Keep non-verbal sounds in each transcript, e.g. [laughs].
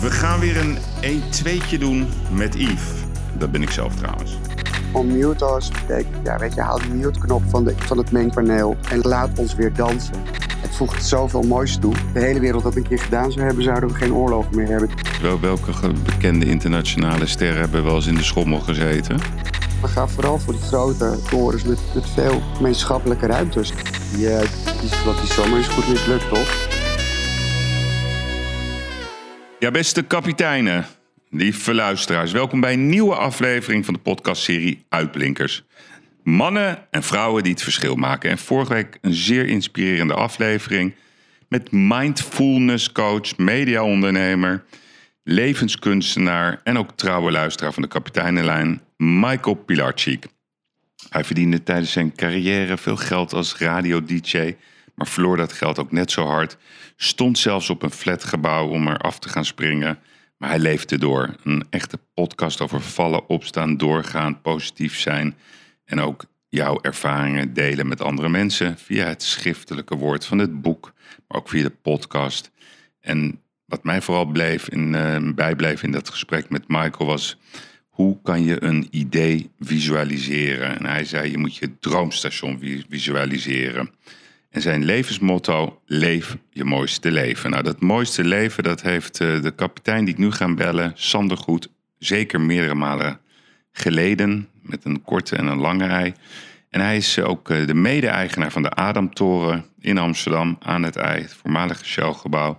We gaan weer een 1-2'tje doen met Yves. Dat ben ik zelf trouwens. Us betekent, ja, weet je, haal de mute-knop van, de, van het mengpaneel en laat ons weer dansen. Het voegt zoveel moois toe. De hele wereld dat een keer gedaan zou hebben, zouden we geen oorlogen meer hebben. Wel, welke bekende internationale sterren hebben wel eens in de schommel gezeten? We gaan vooral voor die grote torens met, met veel gemeenschappelijke ruimtes. Die, die, wat die zomer is goed mislukt, toch? Beste kapiteinen, lieve luisteraars, welkom bij een nieuwe aflevering van de podcastserie Uitblinkers. Mannen en vrouwen die het verschil maken. En vorige week een zeer inspirerende aflevering met mindfulness coach, mediaondernemer, levenskunstenaar en ook trouwe luisteraar van de kapiteinenlijn, Michael Pilarczyk. Hij verdiende tijdens zijn carrière veel geld als radio-dj, maar verloor dat geld ook net zo hard. Stond zelfs op een flatgebouw om er af te gaan springen, maar hij leefde door. Een echte podcast over vallen, opstaan, doorgaan, positief zijn en ook jouw ervaringen delen met andere mensen via het schriftelijke woord van het boek, maar ook via de podcast. En wat mij vooral bleef in, eh, bijbleef in dat gesprek met Michael was hoe kan je een idee visualiseren? En hij zei, je moet je droomstation vi- visualiseren. En zijn levensmotto, leef je mooiste leven. Nou, dat mooiste leven, dat heeft eh, de kapitein die ik nu ga bellen, Sander Goed, zeker meerdere malen geleden, met een korte en een lange ei. En hij is ook eh, de mede-eigenaar van de Adamtoren in Amsterdam aan het ei, het voormalige Shell-gebouw.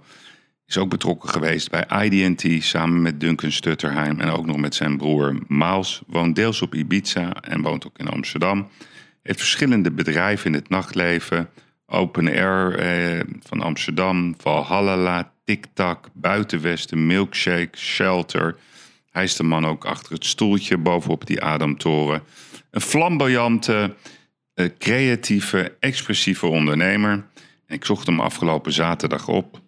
Is ook betrokken geweest bij IDT samen met Duncan Stutterheim en ook nog met zijn broer Maals. Woont deels op Ibiza en woont ook in Amsterdam. Heeft verschillende bedrijven in het nachtleven. Open Air eh, van Amsterdam, Valhalla, TikTok, Buitenwesten, Milkshake, Shelter. Hij is de man ook achter het stoeltje bovenop die Adamtoren. Een flamboyante, eh, creatieve, expressieve ondernemer. Ik zocht hem afgelopen zaterdag op.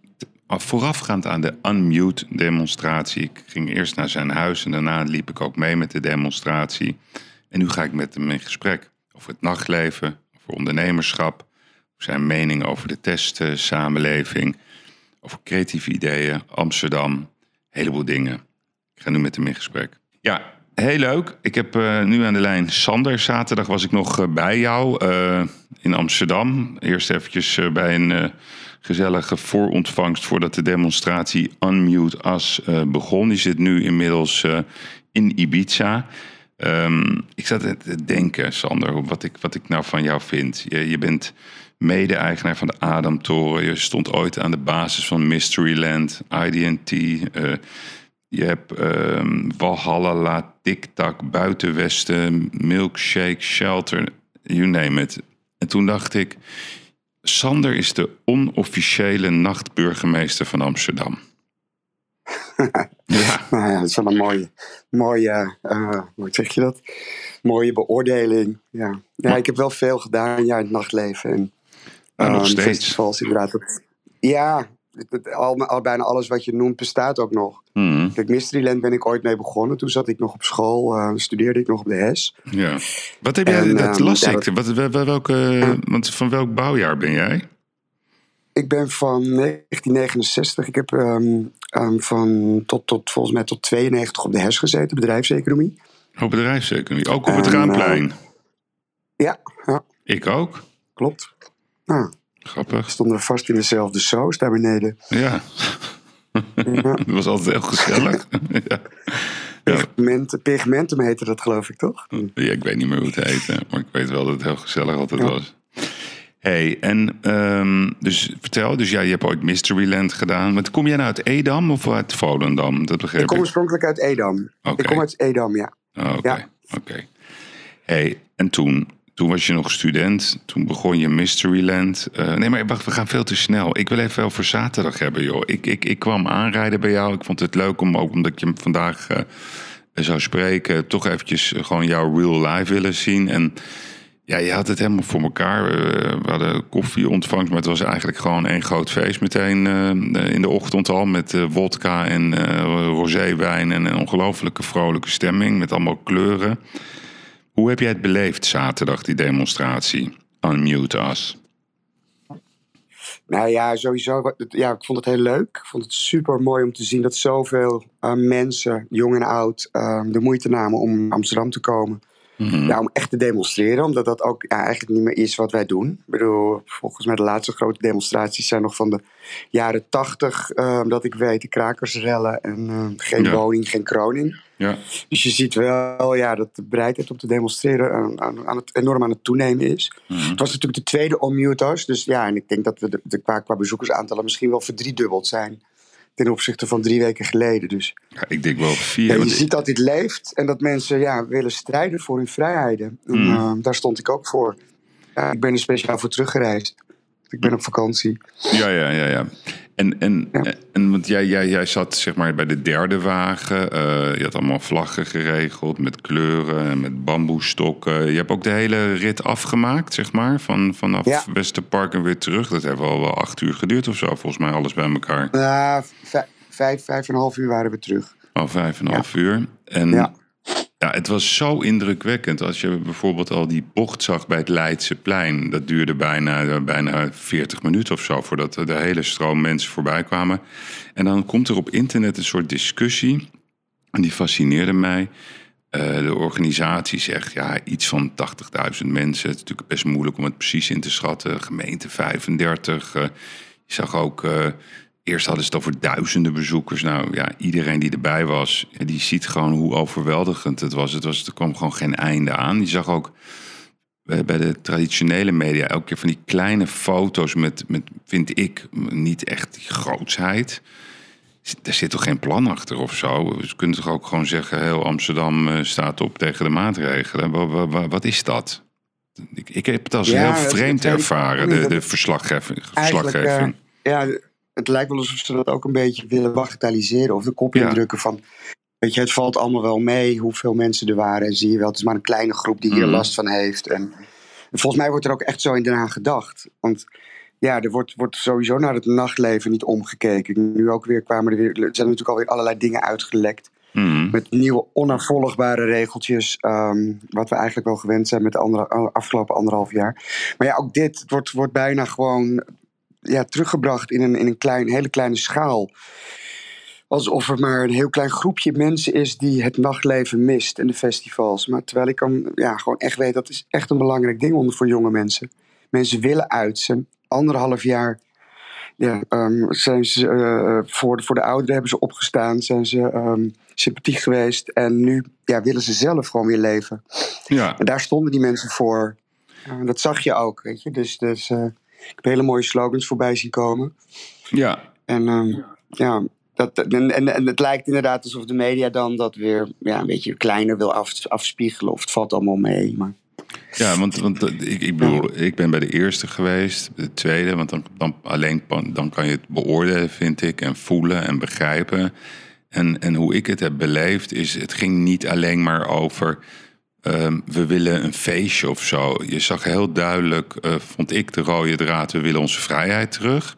Voorafgaand aan de Unmute-demonstratie. Ik ging eerst naar zijn huis en daarna liep ik ook mee met de demonstratie. En nu ga ik met hem in gesprek over het nachtleven, over ondernemerschap, zijn mening over de testsamenleving, over creatieve ideeën, Amsterdam, een heleboel dingen. Ik ga nu met hem in gesprek. Ja, heel leuk. Ik heb eh, nu aan de lijn Sander. Zaterdag was ik nog eh, bij jou eh, in Amsterdam. Eerst eventjes bij een gezellige voorontvangst voordat de demonstratie Unmute eh, begon. Die zit nu inmiddels in Ibiza. Ehm, ik zat te denken, Sander, wat ik, wat ik nou van jou vind. Je, je bent mede-eigenaar van de Adamtoren. Je stond ooit aan de basis van Mysteryland, IDT. eh, je hebt ehm Valhalla, TikTok, Buitenwesten, Milkshake, Shelter, you name it. En toen dacht ik, Sander is de onofficiële nachtburgemeester van Amsterdam. [laughs] ja, Nou ja, dat is wel een mooie, mooie eh, hoe zeg je dat? Mooie beoordeling. Ja. ja, ik heb wel veel gedaan ja, in het nachtleven. En, nou, nog ehm, steeds. Festivals inderdaad. Dat- ja, het- al, al, bijna alles wat je noemt bestaat ook nog. Hmm, Kijk, Mysteryland ben ik ooit mee begonnen. Toen zat ik nog op school, eh, studeerde ik nog op de HES. ja. Wat heb jij, En, dat las ja, ik. Wat, want van welk bouwjaar ben jij? Ik ben van 1969. Ik heb ehm, van tot, tot, volgens mij tot 92 op de HES gezeten, bedrijfseconomie. Op bedrijfseconomie. Ook op het En, Raamplijn. Ja, ja Ik ook. klopt. Nou, Grappig. stonden we vast in dezelfde soos daar beneden. Ja, Ja. [laughs] het was altijd heel gezellig. [laughs] ja. Pigmentum heette dat geloof ik toch? Ja, ik weet niet meer hoe het heette, maar ik weet wel dat het heel gezellig altijd Ja. was. hey, en ehm, dus vertel, dus ja, je hebt ooit Mysteryland gedaan. Maar kom jij nou uit Edam of uit Volendam? Dat begreep Ik ik. kom oorspronkelijk uit Edam. Ik kom uit Edam, ja. Oh, Oké, Ja. oké. hey, en toen, toen was je nog student. Toen begon je Mysteryland. Eh, nee, maar wacht, we gaan veel te snel. Ik wil even over zaterdag hebben, joh. Ik, ik, ik kwam aanrijden bij jou. Ik vond het leuk om ook omdat je hem vandaag eh, zou spreken, toch eventjes gewoon jouw real life willen zien. En ja, je had het helemaal voor elkaar. Eh, we hadden koffie ontvangst, maar het was eigenlijk gewoon één groot feest meteen in de ochtend al. Met wodka en roséwijn en een ongelofelijke vrolijke stemming met allemaal kleuren. Hoe heb jij het beleefd zaterdag, die demonstratie? Unmute Us. Nou ja, sowieso. Ja, ik vond het heel leuk. Ik vond het super mooi om te zien dat zoveel eh, mensen, jong en oud, eh, de moeite namen om Amsterdam te komen. Mhm. Ja, om echt te demonstreren, omdat dat ook ja, eigenlijk niet meer is wat wij doen. Ik bedoel, volgens mij de laatste grote demonstraties zijn nog van de jaren tachtig, eh, dat ik weet, de krakersrellen en eh, geen Ja. woning, geen kroning. Ja. Dus je ziet wel ja, dat de bereidheid om te demonstreren aan, aan, aan het, enorm aan het toenemen is. Mhm. Het was natuurlijk de tweede Onmutos. Dus ja, en ik denk dat we de, de, qua, qua bezoekersaantallen misschien wel verdriedubbeld zijn. Ten opzichte van drie weken geleden. Dus Ja, ik denk wel vier. ja, je want- ziet dat dit leeft en dat mensen ja, willen strijden voor hun vrijheden. En, Mm. eh, daar stond ik ook voor. Ja, ik ben er speciaal voor teruggereisd. Ik ben op vakantie. Ja, ja, ja, ja. En, en, Ja. en want jij, jij, jij zat zeg maar bij de derde wagen. eh, je had allemaal vlaggen geregeld met kleuren en met bamboestokken. Je hebt ook de hele rit afgemaakt, zeg maar, van, vanaf Ja. Westerpark en weer terug. Dat heeft wel, wel acht uur geduurd of zo, volgens mij alles bij elkaar. Nou, vijf, vijf, vijf en een half uur waren we terug. Al vijf en een half uur. En Ja. het was zo indrukwekkend. Als je bijvoorbeeld al die bocht zag bij het Leidseplein. Dat duurde bijna, bijna 40 minuten of zo voordat de hele stroom mensen voorbij kwamen. En dan komt er op internet een soort discussie. En die fascineerde mij. Eh, de organisatie zegt ja, iets van 80.000 mensen. Het is natuurlijk best moeilijk om het precies in te schatten. Gemeente 35. eh, je zag ook, eh, eerst hadden ze het over duizenden bezoekers. Nou ja, iedereen die erbij was, die ziet gewoon hoe overweldigend het was. Het was. Er kwam gewoon geen einde aan. Je zag ook bij bij de traditionele media elke keer van die kleine foto's met, met vind ik, niet echt die grootsheid. Er zit toch geen plan achter of zo? Ze kunnen toch ook gewoon zeggen: heel Amsterdam eh, staat op tegen de maatregelen. Wa- wa- wa- Wat, is dat? Ik, ik heb het als Ja, heel vreemd ervaren, de, de verslaggeving. Eigenlijk, verslaggeving. eh, ja, het lijkt wel alsof ze dat ook een beetje willen bagatelliseren. Of de kop Ja. indrukken van... Weet je, het valt allemaal wel mee hoeveel mensen er waren. En zie je wel, het is maar een kleine groep die hier Mhm. last van heeft. En, en volgens mij wordt er ook echt zo in Den Haag gedacht. Want ja, er wordt, wordt sowieso naar het nachtleven niet omgekeken. Nu ook weer kwamen er weer... Er zijn natuurlijk alweer allerlei dingen uitgelekt. Mhm. Met nieuwe onafvolgbare regeltjes. ehm, wat we eigenlijk wel gewend zijn met de andere, afgelopen anderhalf jaar. Maar ja, ook dit het wordt, wordt bijna gewoon ja, teruggebracht in een, in een klein, hele kleine schaal. Alsof er maar een heel klein groepje mensen is die het nachtleven mist en de festivals. Maar terwijl ik dan ja, gewoon echt weet dat is echt een belangrijk ding onder voor jonge mensen. Mensen willen uit. Ze zijn anderhalf jaar ja, ehm, zijn ze, eh, voor, de, voor de ouderen hebben ze opgestaan, zijn ze ehm, sympathiek geweest. En nu ja, willen ze zelf gewoon weer leven. Ja, En daar stonden die mensen voor. Dat zag je ook, weet je. Dus, dus eh, ik heb hele mooie slogans voorbij zien komen. ja, En ehm, ja, dat, en, en, en het lijkt inderdaad alsof de media dan dat weer ja, een beetje kleiner wil af, afspiegelen. Of het valt allemaal mee. Maar Ja, want, want eh, ik, ik bedoel, ik ben bij de eerste geweest, de tweede, want dan, dan alleen dan kan je het beoordelen, vind ik, en voelen en begrijpen. En, en hoe ik het heb beleefd, is het ging niet alleen maar over ehm, we willen een feestje of zo. Je zag heel duidelijk, eh, vond ik de rode draad, we willen onze vrijheid terug.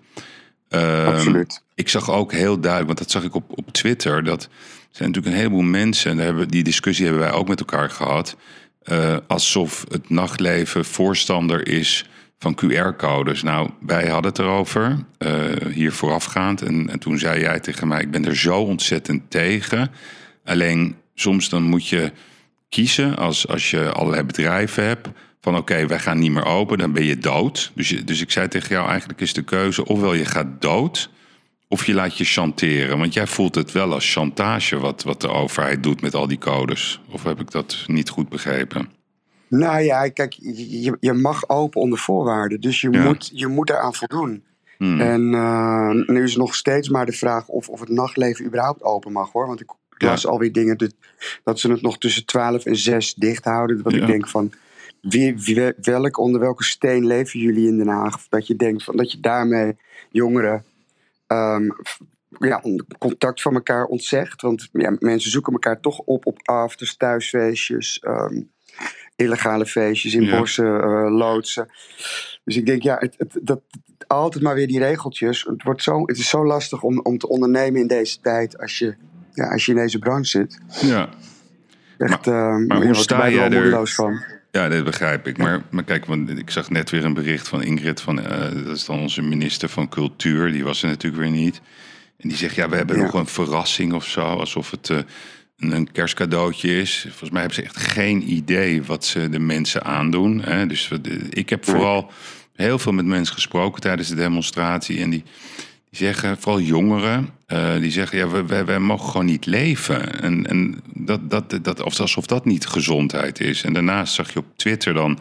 Ehm, absoluut. ik zag ook heel duidelijk, want dat zag ik op, op Twitter, dat zijn natuurlijk een heleboel mensen, en daar hebben, die discussie hebben wij ook met elkaar gehad, eh, alsof het nachtleven voorstander is van QR-codes. Nou, wij hadden het erover, eh, hier voorafgaand, en, en toen zei jij tegen mij, ik ben er zo ontzettend tegen. Alleen soms dan moet je kiezen als, als je allerlei bedrijven hebt. Van oké, wij gaan niet meer open, dan ben je dood. Dus, je, dus ik zei tegen jou, eigenlijk is de keuze ofwel je gaat dood... of je laat je chanteren. Want jij voelt het wel als chantage wat, wat de overheid doet met al die codes. Of heb ik dat niet goed begrepen? Nou ja, kijk, je, je mag open onder voorwaarden. Dus je, Ja. moet, je moet eraan voldoen. Hmm. En eh, nu is nog steeds maar de vraag of, of het nachtleven überhaupt open mag hoor. Want ik Ja. las alweer dingen dat, dat ze het nog tussen 12 en 6 dicht houden. Wat Ja. ik denk van. Wie, wie, welk, onder welke steen leven jullie in Den Haag? Dat je denkt van, dat je daarmee jongeren ehm, ja, on- contact van elkaar ontzegt. Want ja, mensen zoeken elkaar toch op op afters, thuisfeestjes, ehm, illegale feestjes in Ja. bossen, eh, loodsen. Dus ik denk, ja, het, het, dat, altijd maar weer die regeltjes. Het, wordt zo, het is zo lastig om, om te ondernemen in deze tijd als je, ja, als je in deze branche zit. Ja, Echt, eh, maar je hoe wordt sta er jij er- van. Ja, dat begrijp ik. Maar, maar kijk, want ik zag net weer een bericht van Ingrid, van, eh, dat is dan onze minister van Cultuur. Die was er natuurlijk weer niet. En die zegt, ja, we hebben Ja. nog een verrassing of zo. Alsof het eh, een, een kerstcadeautje is. Volgens mij hebben ze echt geen idee wat ze de mensen aandoen. Hè? Dus de- ik heb vooral heel veel met mensen gesproken tijdens de demonstratie. En die, die zeggen, vooral jongeren, eh, die zeggen, ja, we, wij mogen gewoon niet leven. En, en dat, dat, dat, of alsof dat niet gezondheid is. En daarnaast zag je op Twitter dan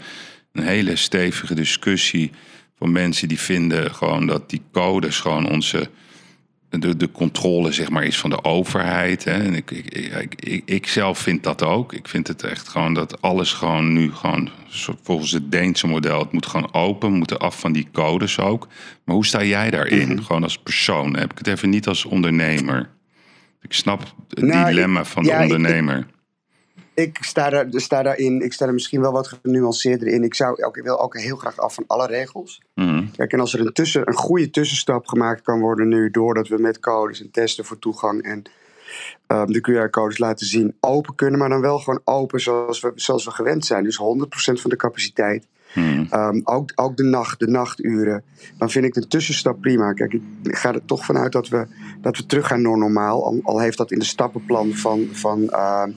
een hele stevige discussie van mensen die vinden gewoon dat die codes gewoon onze de, de controle zeg maar is van de overheid. Hè. En ik, ik, ik, ik, ik zelf vind dat ook. Ik vind het echt gewoon dat alles gewoon nu gewoon volgens het Deense model, het moet gewoon open, we moeten af van die codes ook. Maar hoe sta jij daarin? Gewoon als persoon. Heb ik het even niet als ondernemer. Ik snap het Nou, dilemma van de ondernemer. Ik sta, daar, sta daarin, ik sta er misschien wel wat genuanceerder in. Ik, zou, ook, ik wil ook heel graag af van alle regels. Mhm. Kijk, en als er een, tussen, een goede tussenstap gemaakt kan worden nu, doordat we met codes en testen voor toegang en ehm, de QR-codes laten zien, open kunnen, maar dan wel gewoon open zoals we, zoals we gewend zijn. Dus 100% van de capaciteit. Mhm. Ehm, ook, ook de nacht, de nachturen. Dan vind ik de tussenstap prima. Kijk, ik ga er toch vanuit dat we, dat we terug gaan naar normaal. Al, al heeft dat in de stappenplan van, van ehm,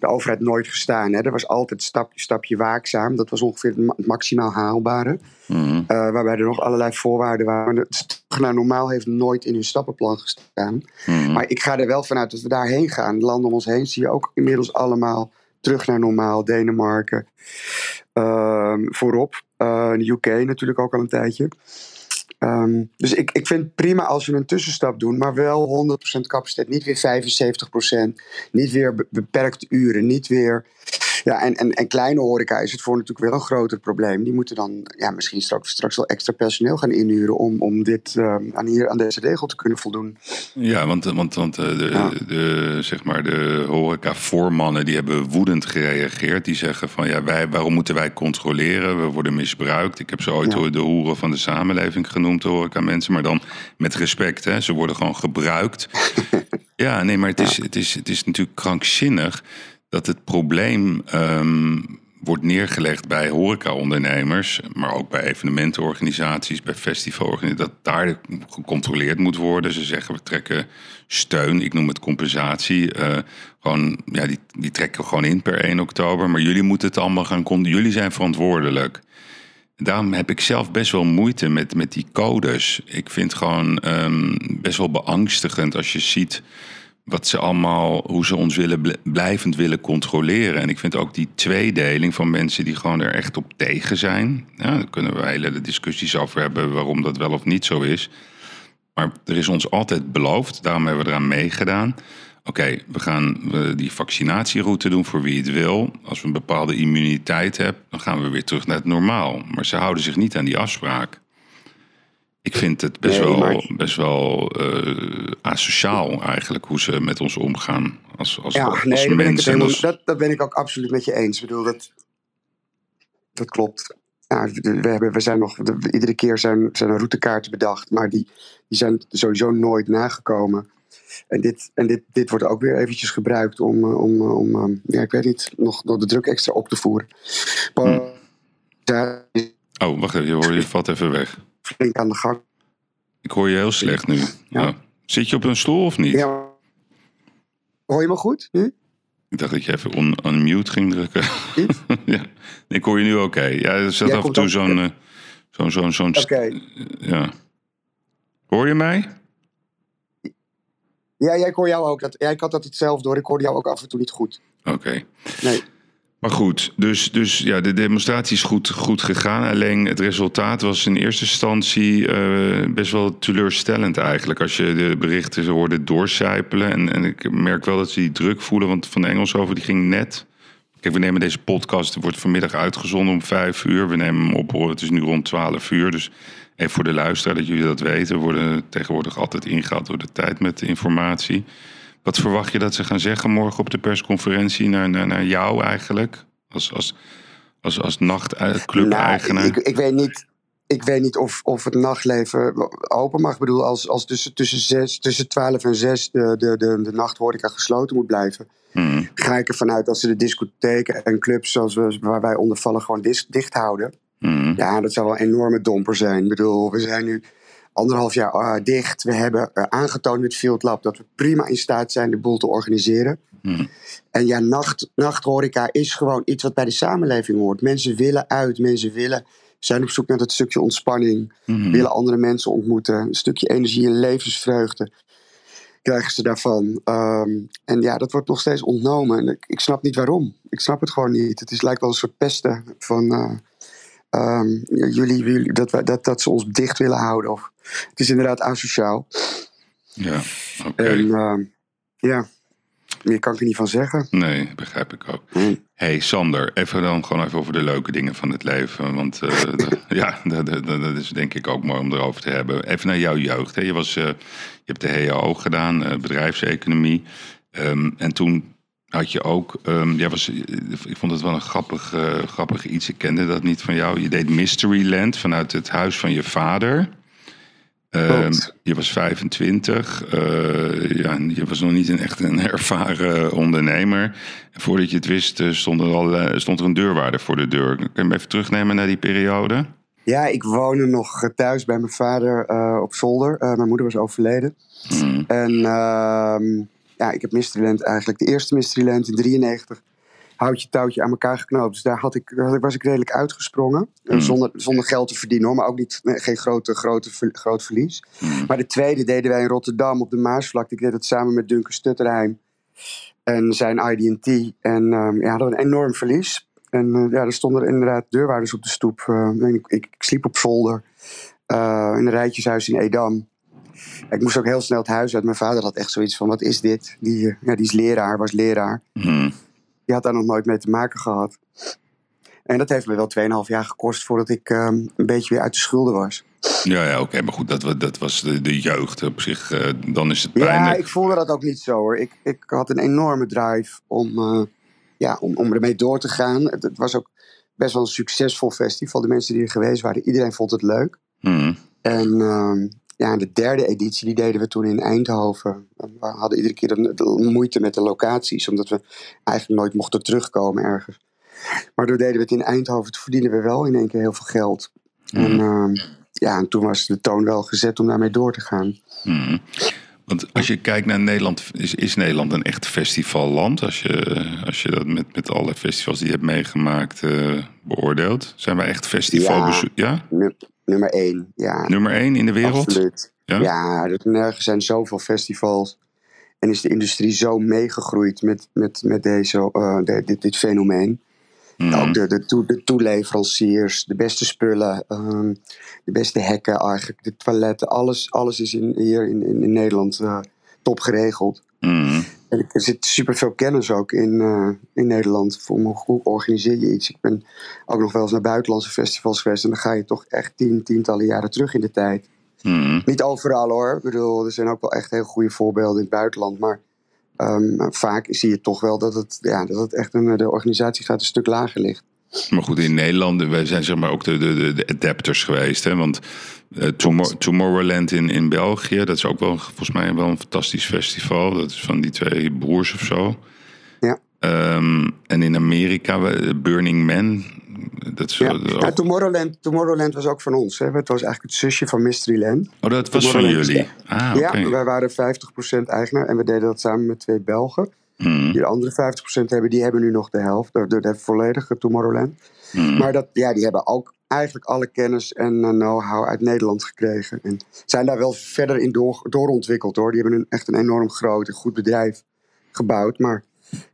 de overheid nooit gestaan. Hè. Er was altijd stapje, stapje waakzaam. Dat was ongeveer het ma- het maximaal haalbare. Mhm. Eh, waarbij er nog allerlei voorwaarden waren. Het terug naar normaal heeft nooit in hun stappenplan gestaan. Mhm. Maar ik ga er wel vanuit dat we daarheen gaan. De landen om ons heen zie je ook inmiddels allemaal terug naar normaal. Denemarken ehm, voorop. Eh, de UK natuurlijk ook al een tijdje. Ehm, dus ik, ik vind het prima als we een tussenstap doen, maar wel 100% capaciteit. Niet weer 75%, niet weer be- beperkte uren, niet weer. Ja, en, en, en kleine horeca is het voor natuurlijk wel een groter probleem. Die moeten dan ja, misschien straks, straks wel extra personeel gaan inhuren om, om dit, ehm, aan, hier, aan deze regel te kunnen voldoen. Ja, want, want, want eh, de, Ja. de, zeg maar de horeca-voormannen die hebben woedend gereageerd. Die zeggen van ja, wij, waarom moeten wij controleren? We worden misbruikt. Ik heb ze ooit Ja. de hoeren van de samenleving genoemd, de horeca-mensen. Maar dan met respect, hè. Ze worden gewoon gebruikt. [laughs] ja, nee, maar het is, het, is, het is natuurlijk krankzinnig dat het probleem ehm, wordt neergelegd bij horecaondernemers, maar ook bij evenementenorganisaties, bij festivalorganisaties, dat daar gecontroleerd moet worden. Ze zeggen we trekken steun, ik noem het compensatie, eh, gewoon, ja, die, die trekken we gewoon in per 1 oktober, maar jullie moeten het allemaal gaan, jullie zijn verantwoordelijk. Daarom heb ik zelf best wel moeite met, met die codes. Ik vind gewoon ehm, best wel beangstigend als je ziet wat ze allemaal, hoe ze ons willen bl- blijvend willen controleren. En ik vind ook die tweedeling van mensen die gewoon er echt op tegen zijn. Ja, kunnen we hele discussies over hebben waarom dat wel of niet zo is. Maar er is ons altijd beloofd, daarom hebben we eraan meegedaan. Oké, we gaan die vaccinatieroute doen voor wie het wil. Als we een bepaalde immuniteit hebben, dan gaan we weer terug naar het normaal. Maar ze houden zich niet aan die afspraak. Ik vind het best Nee, wel, best wel eh, asociaal eigenlijk hoe ze met ons omgaan als, als, Ja, als nee, mensen. als- dat, dat ben ik ook absoluut met je eens. Ik bedoel, dat, dat klopt. Ja, we, hebben, we zijn nog, de- iedere keer zijn, zijn er routekaarten bedacht, maar die, die zijn sowieso nooit nagekomen. En dit, en dit, dit wordt ook weer eventjes gebruikt om, eh, om, eh, om eh, ja, ik weet niet, nog, nog de druk extra op te voeren. Maar ja, Oh, wacht even, je, hoor, je valt even weg. Flink aan de gang. Ik hoor je heel slecht nu. Ja. Zit je op een stoel of niet? Ja. Hoor je me goed nu? Ik dacht dat je even on, mute ging drukken. [laughs] Ja, ik hoor je nu oké. Ja, er zat Jij af en toe zo'n... eh, zo'n zo'n zo'n st- Oké. Ja. Hoor je mij? Ja, ik hoor jou ook. Dat, ja, ik had dat hetzelfde door. Ik hoorde jou ook af en toe niet goed. Oké. Nee. Maar goed, dus, dus ja, de demonstratie is goed, goed gegaan. Alleen het resultaat was in eerste instantie eh, best wel teleurstellend eigenlijk. Als je de berichten hoorde doorcijpelen. En, en ik merk wel dat ze die druk voelen. Want Van de Engels over die ging net. Kijk, we nemen deze podcast. Het wordt vanmiddag uitgezonden om vijf uur. We nemen hem op. Het is nu rond twaalf uur. Dus even voor de luisteraar dat jullie dat weten. We worden tegenwoordig altijd ingehaald door de tijd met de informatie. Wat verwacht je dat ze gaan zeggen morgen op de persconferentie naar, naar, naar jou eigenlijk? Als, als, als, als nachtclub-eigenaar? Nou, ik, ik weet niet. ik weet niet of, of het nachtleven open mag. Ik bedoel, als, als tussen, tussen, zes, tussen 12 en 6 de, de, de, de nachthoreca gesloten moet blijven, Hmm. ga ik ervan uit dat ze de discotheken en clubs zoals we, waar wij onder vallen gewoon dis- dicht houden. Hmm. Ja, dat zou wel een enorme domper zijn. Ik bedoel, we zijn nu anderhalf jaar ah, dicht. We hebben eh, aangetoond met Field Lab dat we prima in staat zijn de boel te organiseren. Hmm. En ja, nacht, nachthoreca is gewoon iets wat bij de samenleving hoort. Mensen willen uit, mensen willen, zijn op zoek naar dat stukje ontspanning. Hmm. Willen andere mensen ontmoeten. Een stukje energie en levensvreugde krijgen ze daarvan. Ehm, en ja, dat wordt nog steeds ontnomen. En ik, ik snap niet waarom. Ik snap het gewoon niet. Het is, lijkt wel een soort pesten van... eh, ehm, jullie dat, wij, dat, dat ze ons dicht willen houden. Of, het is inderdaad asociaal. Ja, oké. En ehm, ja, meer kan ik er niet van zeggen. Nee, begrijp ik ook. Hm. hey, Sander, even dan gewoon even over de leuke dingen van het leven. Want eh, [laughs] de- ja, dat, dat, dat is denk ik ook mooi om erover te hebben. Even naar jouw jeugd. Hè. Je, was, eh, je hebt de HAO gedaan, eh, bedrijfseconomie. Ehm, en toen had je ook, ehm, jij was, ik vond het wel een grappig, grappig iets. Ik kende dat niet van jou. Je deed Mysteryland vanuit het huis van je vader. Ehm, je was 25. eh, ja, je was nog niet een echt een [laughs] ervaren ondernemer. En voordat je het wist, eh, stond er, al, eh, stond er een deurwaarder voor de deur. Kun je me even terugnemen naar die periode? Ja, ik woonde nog thuis bij mijn vader op zolder. Mijn moeder was overleden. Hmm. En ehm, ja, ik heb Mysteryland eigenlijk, de eerste Mysteryland in 93, houtje touwtje aan elkaar geknoopt. Dus daar, had ik, daar was ik redelijk uitgesprongen. Eh, Mm. Zonder, zonder geld te verdienen hoor, maar ook niet, nee, geen grote, grote, groot verlies. Hmm. Maar de tweede deden wij in Rotterdam op de Maasvlakte. Ik deed het samen met Duncan Stutterheim en zijn ID&T. En ehm, ja, hadden we een enorm verlies. En eh, ja, er stonden er inderdaad deurwaarders op de stoep. Eh, ik, ik, ik sliep op zolder eh, in een rijtjeshuis in Edam. Ik moest ook heel snel het huis uit. Mijn vader had echt zoiets van, wat is dit? Die, eh, ja, die is leraar, was leraar. Hmm. Die had daar nog nooit mee te maken gehad. En dat heeft me wel 2,5 jaar gekost voordat ik ehm, een beetje weer uit de schulden was. Ja, ja oké, maar goed, dat, dat was de, de jeugd op zich. eh, dan is het Ja, pijnlijk. ik voelde dat ook niet zo hoor. Ik, ik had een enorme drive om, eh, ja, om, om ermee door te gaan. Het, het was ook best wel een succesvol festival. De mensen die er geweest waren, iedereen vond het leuk. Hmm. En ehm, ja, de derde editie, die deden we toen in Eindhoven. We hadden iedere keer moeite met de locaties, omdat we eigenlijk nooit mochten terugkomen ergens. Maar toen deden we het in Eindhoven, toen verdienen we wel in één keer heel veel geld. En Hmm. ehm, ja, en toen was de toon wel gezet om daarmee door te gaan. Hmm. Want als je kijkt naar Nederland, is, is Nederland een echt festivalland? Als je, als je dat met, met alle festivals die je hebt meegemaakt eh, beoordeelt. Zijn wij echt festivalbezoek? Ja. Nu- nummer één, ja. Nummer één in de wereld? Absoluut. Ja? Ja, er nergens zijn zoveel festivals. En is de industrie zo meegegroeid met, met, met deze, eh, de- dit, dit fenomeen. Hmm. Ook de, de, de toeleveranciers, de beste spullen, ehm, de beste hekken eigenlijk, de toiletten. Alles, alles is in, hier in, in, in Nederland eh, top geregeld. Hmm. Er zit superveel kennis ook in, eh, in Nederland. Voor hoe, organiseer je iets. Ik ben ook nog wel eens naar buitenlandse festivals geweest. En dan ga je toch echt tien, tientallen jaren terug in de tijd. Hmm. Niet overal hoor. Ik bedoel, er zijn ook wel echt heel goede voorbeelden in het buitenland. Maar ehm, vaak zie je toch wel dat het, ja, dat het echt een, de organisatiegraad een stuk lager ligt. Maar goed, in Nederland, wij zijn zeg maar ook de, de, de, adapters geweest. Hè? Want eh, Tomor- Tomorrowland in, in België, dat is ook wel volgens mij wel een fantastisch festival. Dat is van die twee broers of zo. Ja. Ehm, en in Amerika, Burning Man. Dat is, Ja. ook- Tomorrowland, Tomorrowland was ook van ons. Hè. Het was eigenlijk het zusje van Mysteryland. oh, dat was van jullie. Ah, oké. Ja, wij waren 50% eigenaar. En we deden dat samen met twee Belgen. Hmm, Die de andere 50% hebben, die hebben nu nog de helft. De, de, de volledige Tomorrowland. hmm. Maar dat, ja, die hebben ook eigenlijk alle kennis en eh, know-how uit Nederland gekregen. En zijn daar wel verder in door, doorontwikkeld hoor. Die hebben een, echt een enorm groot en goed bedrijf gebouwd. Maar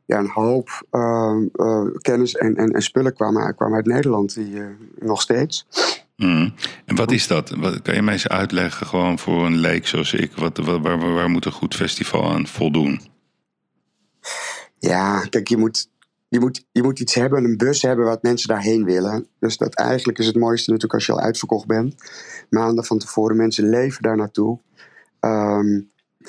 ja, een hoop eh, eh, kennis en, en, en spullen kwamen, kwamen uit Nederland. Die, eh, nog steeds. Hmm. En wat is dat? Wat, kan je mij eens uitleggen, gewoon voor een leek zoals ik, wat, wat, waar, waar, waar moet een goed festival aan voldoen? Ja, kijk, je moet, je, moet, je moet iets hebben, een bus hebben wat mensen daarheen willen. Dus dat eigenlijk is het mooiste natuurlijk als je al uitverkocht bent. Maanden van tevoren, mensen leven daar naartoe. Ehm,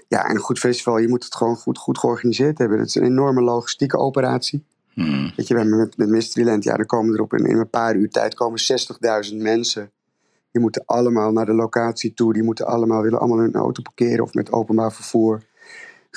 ja, en een goed festival, je moet het gewoon goed, goed georganiseerd hebben. Het is een enorme logistieke operatie. Hmm. Weet je, met, met Mysteryland, ja, er komen er op in, in een paar uur tijd komen 60.000 mensen Die moeten allemaal naar de locatie toe. Die moeten allemaal, willen allemaal hun auto parkeren of met openbaar vervoer.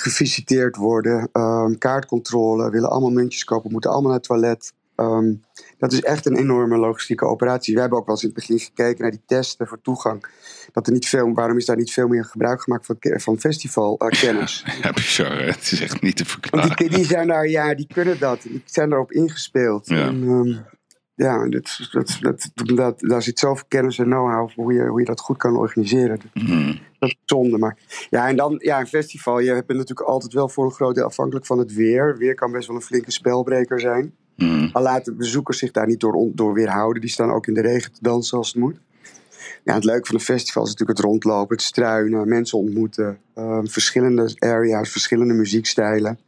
Gevisiteerd worden. Ehm, kaartcontrole. Willen allemaal muntjes kopen. Moeten allemaal naar het toilet. Ehm, dat is echt een enorme logistieke operatie. We hebben ook wel eens in het begin gekeken naar die testen voor toegang. Dat er niet veel, waarom is daar niet veel meer gebruik gemaakt van, van festivalkennis? [laughs] Uh, ja, bizar. Het is echt niet te verklaren. Want die, die, zijn daar, ja, die kunnen dat. Die zijn daarop ingespeeld. Ja. En, um, ja, dat, dat, dat, dat, daar zit zoveel kennis en know-how voor hoe je, hoe je dat goed kan organiseren. Mm. Dat is zonde. Maar ja, en dan ja, een festival. Je bent natuurlijk altijd wel voor een groot deel afhankelijk van het weer. Weer kan best wel een flinke spelbreker zijn. Mm. Al laten bezoekers zich daar niet door, door weerhouden. Die staan ook in de regen te dansen als het moet. Ja, het leuke van een festival is natuurlijk het rondlopen, het struinen, mensen ontmoeten. Um, verschillende areas, verschillende muziekstijlen.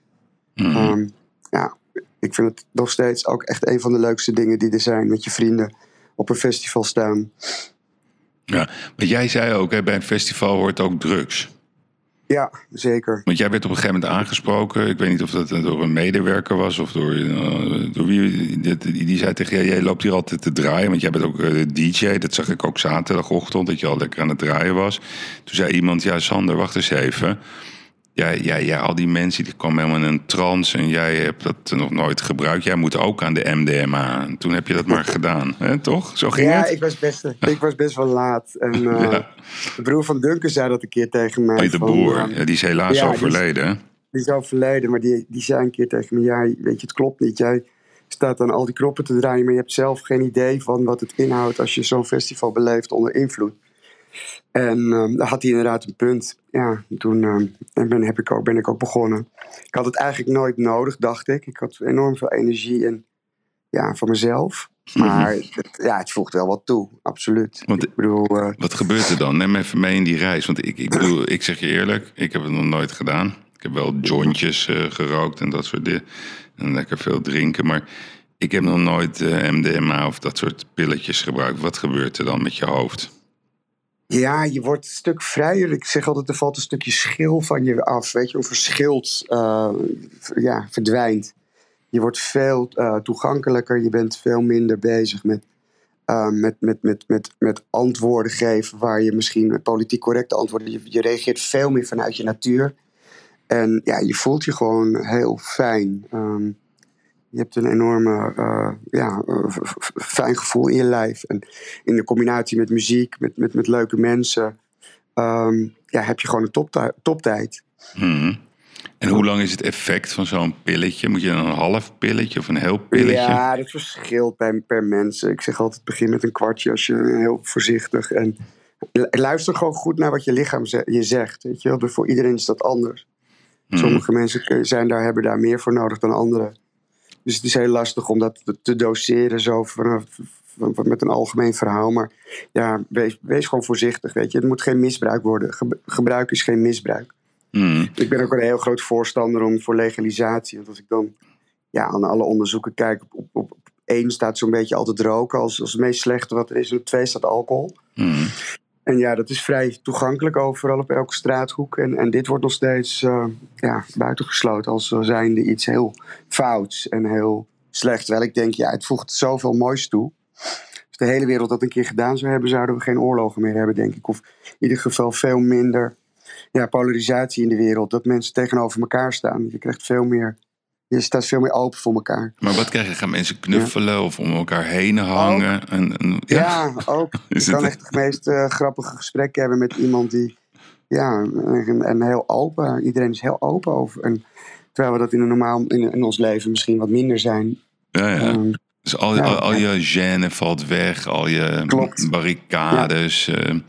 Mm. Um, ja, ik vind het nog steeds ook echt een van de leukste dingen die er zijn. Met je vrienden op een festival staan. Ja, maar jij zei ook, hè, bij een festival hoort ook drugs. Ja, zeker. Want jij werd op een gegeven moment aangesproken. Ik weet niet of dat door een medewerker was of door, uh, door wie. Die, die zei tegen jij, jij loopt hier altijd te draaien. Want jij bent ook uh, DJ. Dat zag ik ook zaterdagochtend, dat je al lekker aan het draaien was. Toen zei iemand, ja Sander, wacht eens even. Ja, ja, ja, al die mensen die komen helemaal in een trance en jij hebt dat nog nooit gebruikt. Jij moet ook aan de MDMA. En toen heb je dat maar gedaan, hè, toch? Zo ging ja, het? ik was, best, ik was best wel laat. En uh, [laughs] ja. de broer van Duncan zei dat een keer tegen mij. Oh, de van, ja, die is helaas ja, overleden. Die is, die is overleden, maar die, die zei een keer tegen me: Ja, weet je, het klopt niet. Jij staat aan al die knoppen te draaien, maar je hebt zelf geen idee van wat het inhoudt als je zo'n festival beleeft onder invloed. En um, daar had hij inderdaad een punt. Ja, toen um, ben, heb ik ook, ben ik ook begonnen. Ik had het eigenlijk nooit nodig, dacht ik. Ik had enorm veel energie en, ja, van mezelf. [laughs] Maar het, ja, het voegt wel wat toe, absoluut. Want, ik bedoel, uh, wat gebeurt er dan? Neem even mee in die reis. Want ik, ik bedoel, ik zeg je eerlijk, ik heb het nog nooit gedaan. Ik heb wel jointjes uh, gerookt en dat soort dingen. En lekker veel drinken. Maar ik heb nog nooit uh, MDMA of dat soort pilletjes gebruikt. Wat gebeurt er dan met je hoofd? Ja, je wordt een stuk vrijer. Ik zeg altijd, er valt een stukje schil van je af. Weet je, of verschilt, uh, ja, verdwijnt. Je wordt veel uh, toegankelijker. Je bent veel minder bezig met, uh, met, met, met, met, met antwoorden geven... waar je misschien politiek correcte antwoorden... Je, je reageert veel meer vanuit je natuur. En ja, je voelt je gewoon heel fijn. Um, je hebt een enorme uh, ja, uh, fijn gevoel in je lijf. En in de combinatie met muziek, met, met, met leuke mensen, um, ja, heb je gewoon een toptijd. toptijd. Hmm. En hoe lang is het effect van zo'n pilletje? Moet je dan een half pilletje of een heel pilletje? Ja, dat verschilt bij, per mens. Ik zeg altijd, begin met een kwartje als je heel voorzichtig. En luister gewoon goed naar wat je lichaam je zegt. Weet je wel? Voor iedereen is dat anders. Hmm. Sommige mensen zijn daar, hebben daar meer voor nodig dan anderen. Dus het is heel lastig om dat te doseren zo vanaf, met een algemeen verhaal. Maar ja, wees, wees gewoon voorzichtig, weet je. Het moet geen misbruik worden. Ge, gebruik is geen misbruik. Mm. Ik ben ook een heel groot voorstander om voor legalisatie. Want als ik dan ja, aan alle onderzoeken kijk, op, op, op één staat zo'n beetje altijd roken als, als het meest slechte wat er is. En op twee staat alcohol. Mm. En ja, dat is vrij toegankelijk overal op elke straathoek. En, en dit wordt nog steeds uh, ja, buitengesloten als zijnde iets heel fouts en heel slecht. Terwijl ik denk, ja, het voegt zoveel moois toe. Als de hele wereld dat een keer gedaan zou hebben, zouden we geen oorlogen meer hebben, denk ik. Of in ieder geval veel minder ja, polarisatie in de wereld. Dat mensen tegenover elkaar staan. Je krijgt veel meer je staat veel meer open voor elkaar. Maar wat krijg je? Gaan mensen knuffelen ja. of om elkaar heen hangen? En, en, ja. ja. ook. [laughs] Je kan echt de meest uh, grappige gesprekken hebben met iemand die... Ja, en, en, heel open. Iedereen is heel open over. En, terwijl we dat in, een normaal, in, in ons leven misschien wat minder zijn. Ja, ja. Um, dus al, al, al, je gêne valt weg. Al je Klopt. barricades... Uh,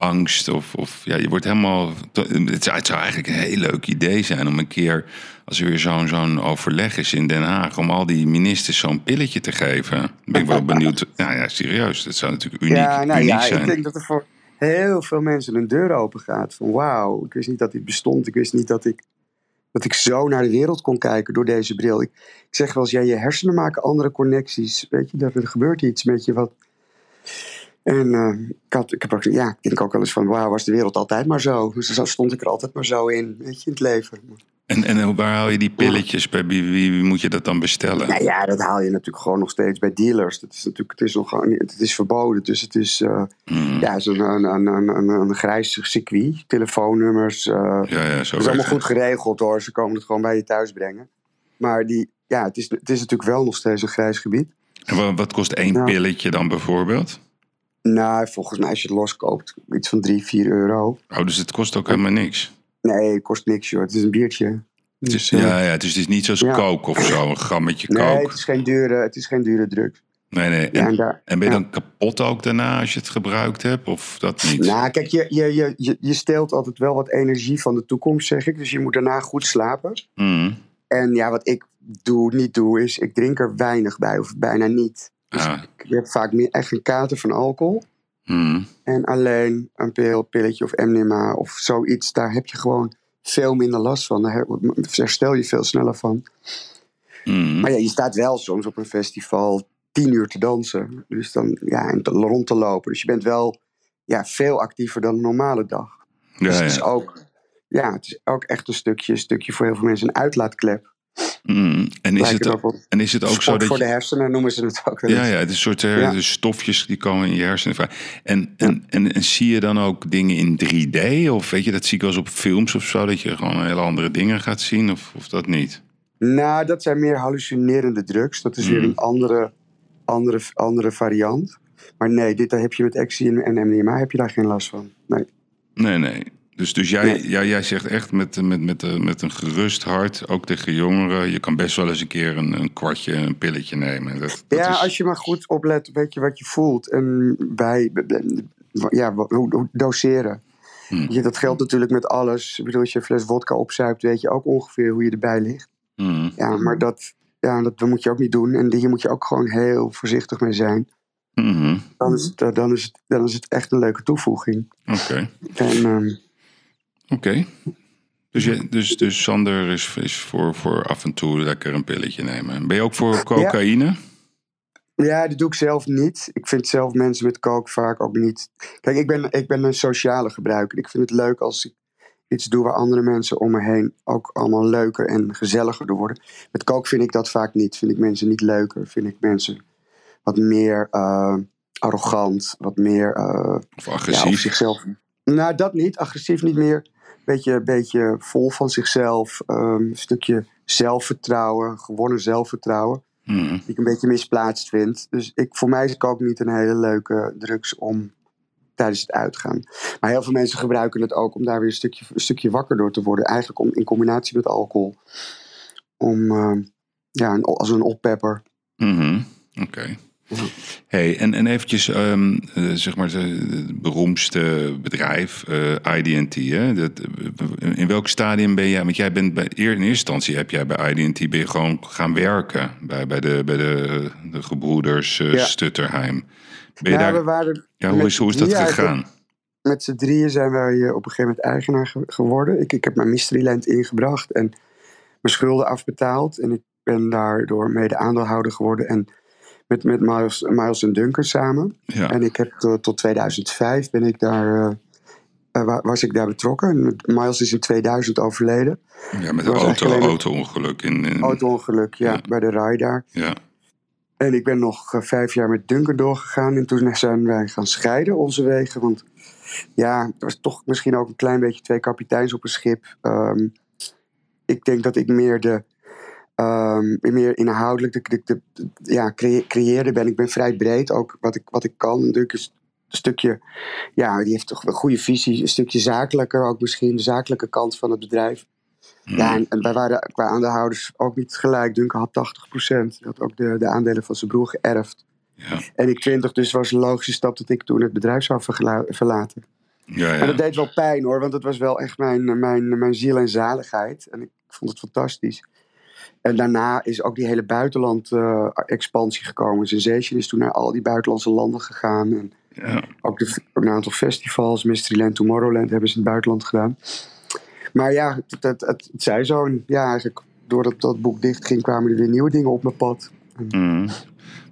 angst of, of ja, je wordt helemaal. Het zou, het zou eigenlijk een heel leuk idee zijn om een keer, als er weer zo'n zo'n overleg is in Den Haag, om al die ministers zo'n pilletje te geven. Ben ik wel benieuwd. [laughs] nou ja, serieus, dat zou natuurlijk uniek, ja, nou, uniek ja, zijn. Ik denk dat er voor heel veel mensen een deur open gaat. Van wauw, ik wist niet dat dit bestond. Ik wist niet dat ik, dat ik zo naar de wereld kon kijken door deze bril. Ik, ik zeg wel eens, ja, je hersenen maken andere connecties. Weet je, dat er gebeurt iets met je wat. En uh, ik, had, ik, heb ook, ja, ik denk ook wel eens van, wauw, was de wereld altijd maar zo. Dus zo stond ik er altijd maar zo in, weet je, in het leven. En, en waar haal je die pilletjes? Bij wie, moet je dat dan bestellen? Nou ja, dat haal je natuurlijk gewoon nog steeds bij dealers. Dat is natuurlijk, het is nog het is verboden. Dus het is, uh, ja, zo'n een, een, een, een, grijs circuit, telefoonnummers. Uh, ja, ja, zo het is allemaal goed geregeld hoor. Ze komen het gewoon bij je thuis brengen. Maar die, ja, het, is, het is natuurlijk wel nog steeds een grijs gebied. En wat kost één nou, pilletje dan bijvoorbeeld? Nou, volgens mij als je het loskoopt, iets van 3, 4 euro. Oh, dus het kost ook helemaal niks? Nee, het kost niks joh. Het is een biertje. Dus, ja, ja, dus het is niet zoals ja. coke of zo, een grammetje coke. Nee, het is geen dure, het is geen dure druk. Nee, nee. En, ja, en, ben je dan kapot ook daarna als je het gebruikt hebt? Of dat niet? Nou, kijk, je, je, je, je steelt altijd wel wat energie van de toekomst, zeg ik. Dus je moet daarna goed slapen. Mm. En ja, wat ik doe, niet doe, is ik drink er weinig bij, of bijna niet. Dus Ah. ik heb vaak meer echt een kater van alcohol. Mm. En alleen een pil, pilletje of MDMA of zoiets, daar heb je gewoon veel minder last van. Daar her- herstel je veel sneller van. Mm. Maar ja, je staat wel soms op een festival tien uur te dansen. Dus dan, ja, en te, rond te lopen. Dus je bent wel ja, veel actiever dan een normale dag. dus het is ja. ook, ja, het is ook echt een stukje, stukje voor heel veel mensen een uitlaatklep. Mm. En, is het, ook en is het ook zo dat voor je... de hersenen noemen ze het ook Ja, ja, het is een soort eh, Ja. de stofjes die komen in je hersenen. En, en, en, en zie je dan ook dingen in 3D? Of weet je, dat zie ik wel eens op films of zo, dat je gewoon hele andere dingen gaat zien, of, of dat niet? Nou, dat zijn meer hallucinerende drugs. Dat is weer Mm. een andere, andere, andere variant. Maar nee, dit daar heb je met ecstasy en, en MDMA heb je daar geen last van. Nee. Nee, nee. Dus, dus jij, Nee. ja, jij zegt echt met, met, met, eh, met een gerust hart, ook tegen jongeren, je kan best wel eens een keer een, een kwartje, een pilletje nemen. Dat, dat Ja, is, als je maar goed oplet, weet je wat je voelt. En bij, ja, hoe, doseren. Hmm. Je, dat geldt natuurlijk met alles. Ik bedoel, als je een fles vodka opzuipt, weet je ook ongeveer hoe je erbij ligt. Mm, Ja, maar dat, ja, dat moet je ook niet doen. En hier moet je ook gewoon heel voorzichtig mee zijn. mhm. Dan is het, eh, dan is het, dan is het echt een leuke toevoeging. Oké, En ehm, oké. Dus, je, dus, dus Sander is, is voor, voor af en toe lekker een pilletje nemen. Ben je ook voor cocaïne? Ja, dat doe ik zelf niet. Ik vind zelf mensen met coke vaak ook niet. Kijk, ik ben, ik ben een sociale gebruiker. Ik vind het leuk als ik iets doe waar andere mensen om me heen ook allemaal leuker en gezelliger door worden. Met coke vind ik dat vaak niet. Vind ik mensen niet leuker. Vind ik mensen wat meer eh, arrogant, wat meer eh, Of ja, agressief? zichzelf. Nou, dat niet. Agressief niet meer. Beetje, beetje vol van zichzelf. ehm, een stukje zelfvertrouwen, gewonnen zelfvertrouwen Mhm. die ik een beetje misplaatst vind. Dus ik, voor mij is het ook niet een hele leuke drugs om tijdens het uitgaan. Maar heel veel mensen gebruiken het ook om daar weer een stukje, een stukje wakker door te worden. Eigenlijk om, in combinatie met alcohol. Om, eh, ja, een- als een oppepper. Mhm, Oké. Hey, en, en eventjes, ehm, eh, zeg maar, het beroemdste bedrijf, eh IDT. Hè? Dat, eh, in welk stadium ben jij? Want jij bent bij, in eerste instantie heb jij bij IDT ben je gewoon gaan werken bij, bij, de, bij de, de gebroeders eh, Ja. Stutterheim. Ben je Ja, daar, we waren ja, hoe, is, hoe is dat gegaan? met z'n drieën zijn wij op een gegeven moment eigenaar ge- geworden. Ik, ik heb mijn Mysteryland ingebracht en mijn schulden afbetaald. En ik ben daardoor mede aandeelhouder geworden. En met, met Miles, Miles en Duncan samen. Ja, En ik heb tot, tot 2005 ben ik daar, eh, eh, wa- was ik daar betrokken. En Miles is in 2000 overleden. ja, met een auto, auto-ongeluk. In, in, Auto-ongeluk, ja, Ja. bij de rij daar. ja. En ik ben nog eh, vijf jaar met Duncan doorgegaan. En toen zijn wij gaan scheiden, onze wegen. Want ja, er was toch misschien ook een klein beetje twee kapiteins op een schip. Ehm, ik denk dat ik meer de... ehm, meer inhoudelijk de, de, de- de- ja, creëerde ben. Ik ben vrij breed, ook wat ik, wat ik kan. En Duncan is een stukje... Ja, die heeft toch een goede visie. Een stukje zakelijker ook misschien. De zakelijke kant van het bedrijf. Ja, en, en wij waren qua aandeelhouders ook niet gelijk. Duncan had 80%. Hij had ook de, de aandelen van zijn broer geërfd. Ja, En ik 20, dus was een logische stap dat ik toen het bedrijf zou verlaten. ja, ja. dat deed wel pijn hoor, want het was wel echt mijn, mijn, mijn ziel en zaligheid. En ik vond het fantastisch. En daarna is ook die hele buitenland-expansie gekomen. Sensation is toen naar al die buitenlandse landen gegaan. En ja. ook de, een aantal festivals, Mysteryland, Tomorrowland, hebben ze in het buitenland gedaan. Maar ja, het, het, het, het zij zo. En ja, eigenlijk doordat dat boek dichtging, kwamen er weer nieuwe dingen op mijn pad. Mhm.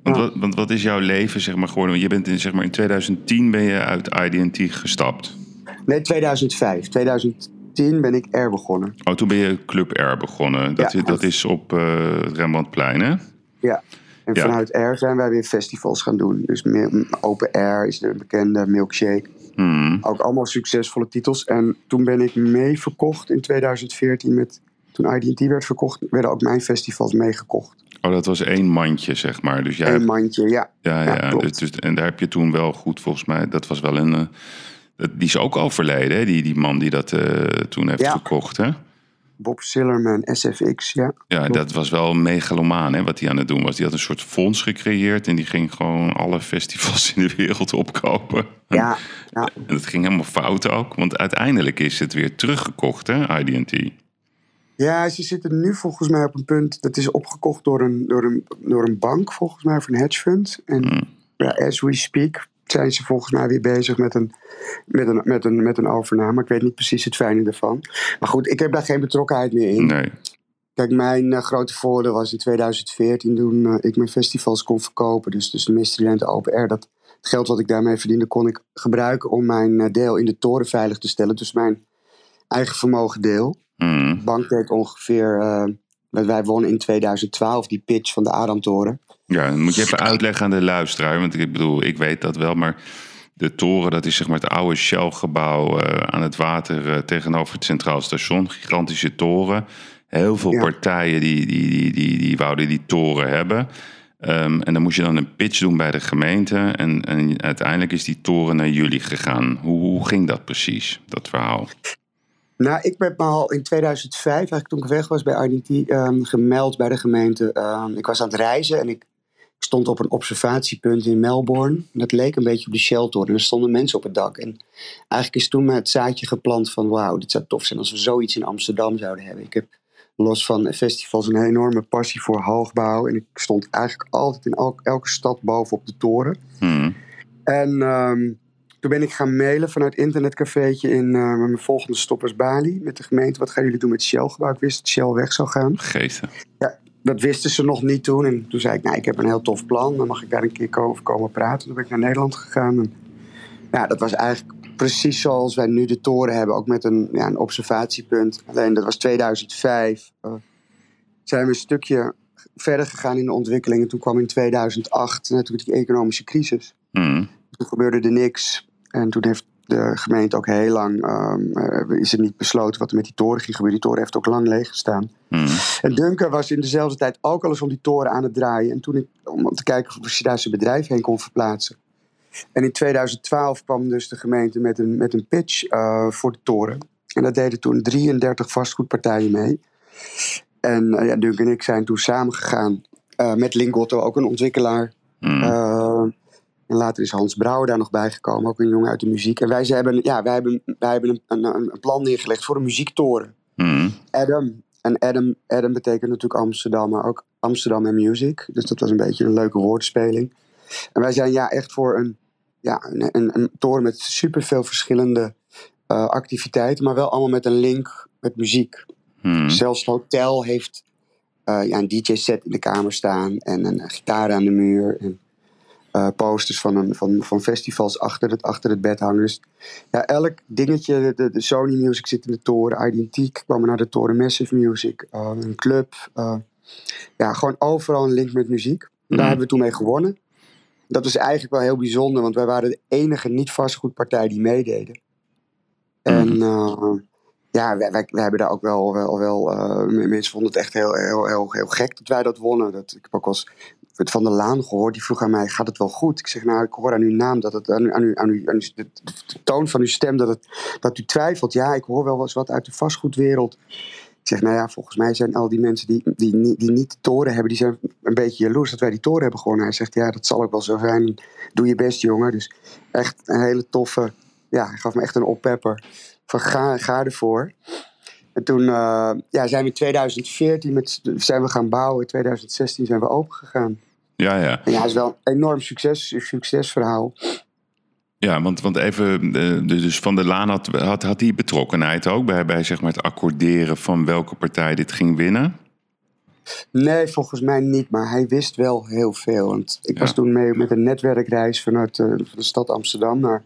Want, Ja. wat, want wat is jouw leven zeg maar, geworden? Want je bent in, zeg maar, in 2010 ben je uit IDT gestapt. Nee, 2005. 2010 2010 ben ik R begonnen. Oh, toen ben je Club R begonnen. Dat, Ja. is, dat is op eh het Rembrandtplein, hè? Ja. En Ja. vanuit R zijn wij weer festivals gaan doen. Dus meer- Open Air is de bekende Milkshake. Hmm. Ook allemaal succesvolle titels. En toen ben ik mee verkocht in 2014 met... Toen IDT werd verkocht, werden ook mijn festivals meegekocht. Oh, dat was één mandje, zeg maar. Dus jij Een mandje, ja. Ja, Ja, ja, dus, dus- en daar heb je toen wel goed, volgens mij, dat was wel een. Die is ook overleden, hè? Die, die man die dat eh, toen heeft Ja. gekocht. Hè? Bob Sillerman, SFX, ja. Ja, dat was wel megalomaan hè, wat hij aan het doen was. Die had een soort fonds gecreëerd en die ging gewoon alle festivals in de wereld opkopen. Ja, ja. En dat ging helemaal fout ook, want uiteindelijk is het weer teruggekocht, hè, IDT. ja, ze zitten nu volgens mij op een punt... Dat is opgekocht door een, door een, door een bank, volgens mij, of een hedge fund. En Hmm. ja, as we speak zijn ze volgens mij weer bezig met een, met, een, met, een, met een overname. Ik weet niet precies het fijne ervan. Maar goed, ik heb daar geen betrokkenheid meer in. Nee. Kijk, mijn eh, grote voordeel was in 2014 toen eh, ik mijn festivals kon verkopen. Dus, dus de Mysteryland Open Air. Dat, het geld wat ik daarmee verdiende kon ik gebruiken om mijn eh, deel in de toren veilig te stellen. Dus mijn eigen vermogen deel. De bank deed ongeveer... wij- wij wonnen in 2012 die pitch van de Adamtoren. Ja, dan moet je even uitleggen aan de luisteraar. Want ik bedoel, ik weet dat wel, maar de toren, dat is zeg maar het oude Shell-gebouw eh, aan het water eh, tegenover het Centraal Station. Gigantische toren. Heel veel Ja. partijen die, die, die, die, die wouden die toren hebben. Ehm, en dan moest je dan een pitch doen bij de gemeente. En, en uiteindelijk is die toren naar jullie gegaan. Hoe, hoe ging dat precies, dat verhaal? Nou, ik ben me al in 2005, eigenlijk toen ik weg was bij IDT, ehm, gemeld bij de gemeente. Ehm, ik was aan het reizen en ik, ik stond op een observatiepunt in Melbourne. Dat leek een beetje op de Shell-toren. En er stonden mensen op het dak. En eigenlijk is toen het zaadje geplant van... wauw, dit zou tof zijn als we zoiets in Amsterdam zouden hebben. Ik heb los van festivals een enorme passie voor hoogbouw. En ik stond eigenlijk altijd in elk- elke stad bovenop de toren. Hmm. En ehm, toen ben ik gaan mailen vanuit internetcafeetje in eh, mijn volgende stop was Bali. Met de gemeente, wat gaan jullie doen met Shell-gebouw? Ik wist dat Shell weg zou gaan. Geesten. Dat wisten ze nog niet toen. En toen zei ik, nou, ik heb een heel tof plan. Dan mag ik daar een keer over komen praten. Toen ben ik naar Nederland gegaan. En, ja, dat was eigenlijk precies zoals wij nu de toren hebben. Ook met een, ja, een observatiepunt. Alleen dat was 2005. Eh, zijn we een stukje verder gegaan in de ontwikkeling. En toen kwam in 2008 natuurlijk die economische crisis Hmm. toen gebeurde er niks. En toen heeft de gemeente ook heel lang, ehm, eh, is er niet besloten wat er met die toren ging gebeuren. Die toren heeft ook lang leeg gestaan. Hmm. En Duncan was in dezelfde tijd ook al eens om die toren aan het draaien. En toen ik, om te kijken of je daar zijn bedrijf heen kon verplaatsen. En in 2012 kwam dus de gemeente met een, met een pitch eh, voor de toren. En daar deden toen 33 vastgoedpartijen mee. En eh, ja, Duncan en ik zijn toen samengegaan eh met Lingotto, ook een ontwikkelaar. Hmm. En later is Hans Brouwer daar nog bijgekomen, ook een jongen uit de muziek. En wij, ze hebben, ja, wij hebben, wij hebben een, een, een plan neergelegd voor een muziektoren. Hmm. Adam. En Adam, Adam betekent natuurlijk Amsterdam, maar ook Amsterdam en Music. Dus dat was een beetje een leuke woordspeling. En wij zijn ja echt voor een, ja, een, een, een toren met superveel verschillende uh, activiteiten, maar wel allemaal met een link met muziek. Hmm. Zelfs het hotel heeft uh, ja, een DJ-set in de kamer staan en een gitaar aan de muur. En, uh, posters van, een, van, van festivals achter het, achter het bed hangen. Dus ja, elk dingetje, de, de Sony Music zit in de toren, Identiek kwam naar de toren, Massive Music, uh, een club. Uh, ja, gewoon overal een link met muziek. Daar Mhm. hebben we toen mee gewonnen. Dat was eigenlijk wel heel bijzonder, want wij waren de enige niet-vastgoedpartij die meededen. En uh, ja, wij, wij, wij, hebben daar ook wel, wel, wel uh, mensen vonden het echt heel, heel, heel, heel gek dat wij dat wonnen. Dat, ik heb ook wel eens van der Laan gehoord, die vroeg aan mij, gaat het wel goed? Ik zeg, nou, ik hoor aan uw naam, dat het, aan, aan, aan, u, aan u, de, toon van uw stem, dat, het, dat u twijfelt. Ja, ik hoor wel eens wat uit de vastgoedwereld. Ik zeg, nou ja, volgens mij zijn al die mensen die, die, die, niet de toren hebben, die zijn een beetje jaloers dat wij die toren hebben gewonnen. Hij zegt, ja, dat zal ook wel zo zijn. Doe je best, jongen. Dus echt een hele toffe, ja, hij gaf me echt een oppepper. Van ga, ga ervoor. En toen uh, ja, zijn we in 2014 met, zijn we gaan bouwen. In 2016 zijn we open gegaan. Ja, ja. En ja, het is wel een enorm succes, succesverhaal. Ja, want, want even, dus Van der Laan had, had, had die betrokkenheid ook bij, bij zeg maar het accorderen van welke partij dit ging winnen? Nee, volgens mij niet, maar hij wist wel heel veel. Want ik Ja. was toen mee met een netwerkreis vanuit uh, van de stad Amsterdam naar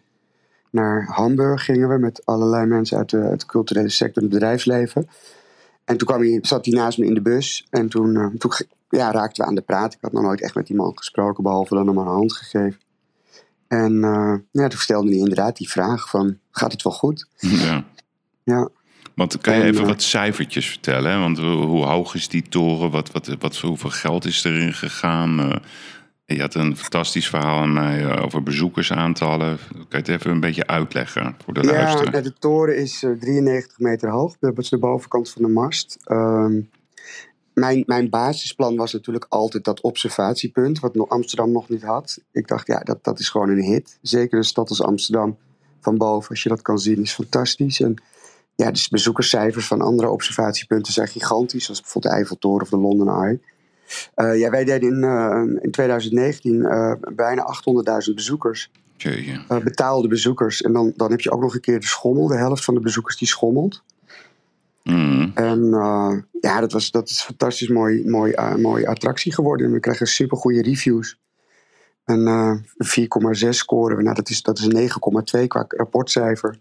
naar Hamburg gingen we met allerlei mensen uit de, uit de culturele sector en het bedrijfsleven. En toen kwam hij, zat hij naast me in de bus. En toen, uh, toen ja, raakten we aan de praat. Ik had nog nooit echt met die man gesproken, behalve dan hem een hand gegeven. En uh, ja, toen stelde hij inderdaad die vraag van, gaat het wel goed? Ja. Ja. Want kan je En, even eh, wat cijfertjes vertellen? Hè? Want hoe hoe hoog is die toren? Wat, wat, wat, hoeveel geld is erin gegaan? Eh, je had een fantastisch verhaal aan mij eh, over bezoekersaantallen. Kan je het even een beetje uitleggen voor de Ja, luisteraar? nou, de toren is eh, 93 meter hoog. Dat is de bovenkant van de mast. Ehm, mijn, mijn basisplan was natuurlijk altijd dat observatiepunt, wat Amsterdam nog niet had. Ik dacht, ja, dat, dat is gewoon een hit. Zeker een stad als Amsterdam van boven, als je dat kan zien, is fantastisch. En ja, dus bezoekerscijfers van andere observatiepunten zijn gigantisch, zoals bijvoorbeeld de Eiffeltoren of de London Eye. Eh, ja, wij deden in, eh, in 2019 eh, bijna 800.000 bezoekers betaalde bezoekers. En dan, dan heb je ook nog een keer de schommel. De helft van de bezoekers die schommelt. Mm. En eh, ja, dat, was, dat is een fantastisch mooi, mooi, eh, mooie attractie geworden. En we krijgen super goede reviews. En eh, een 4,6 scoren we. Nou, dat is, dat is een 9,2 qua rapportcijfer.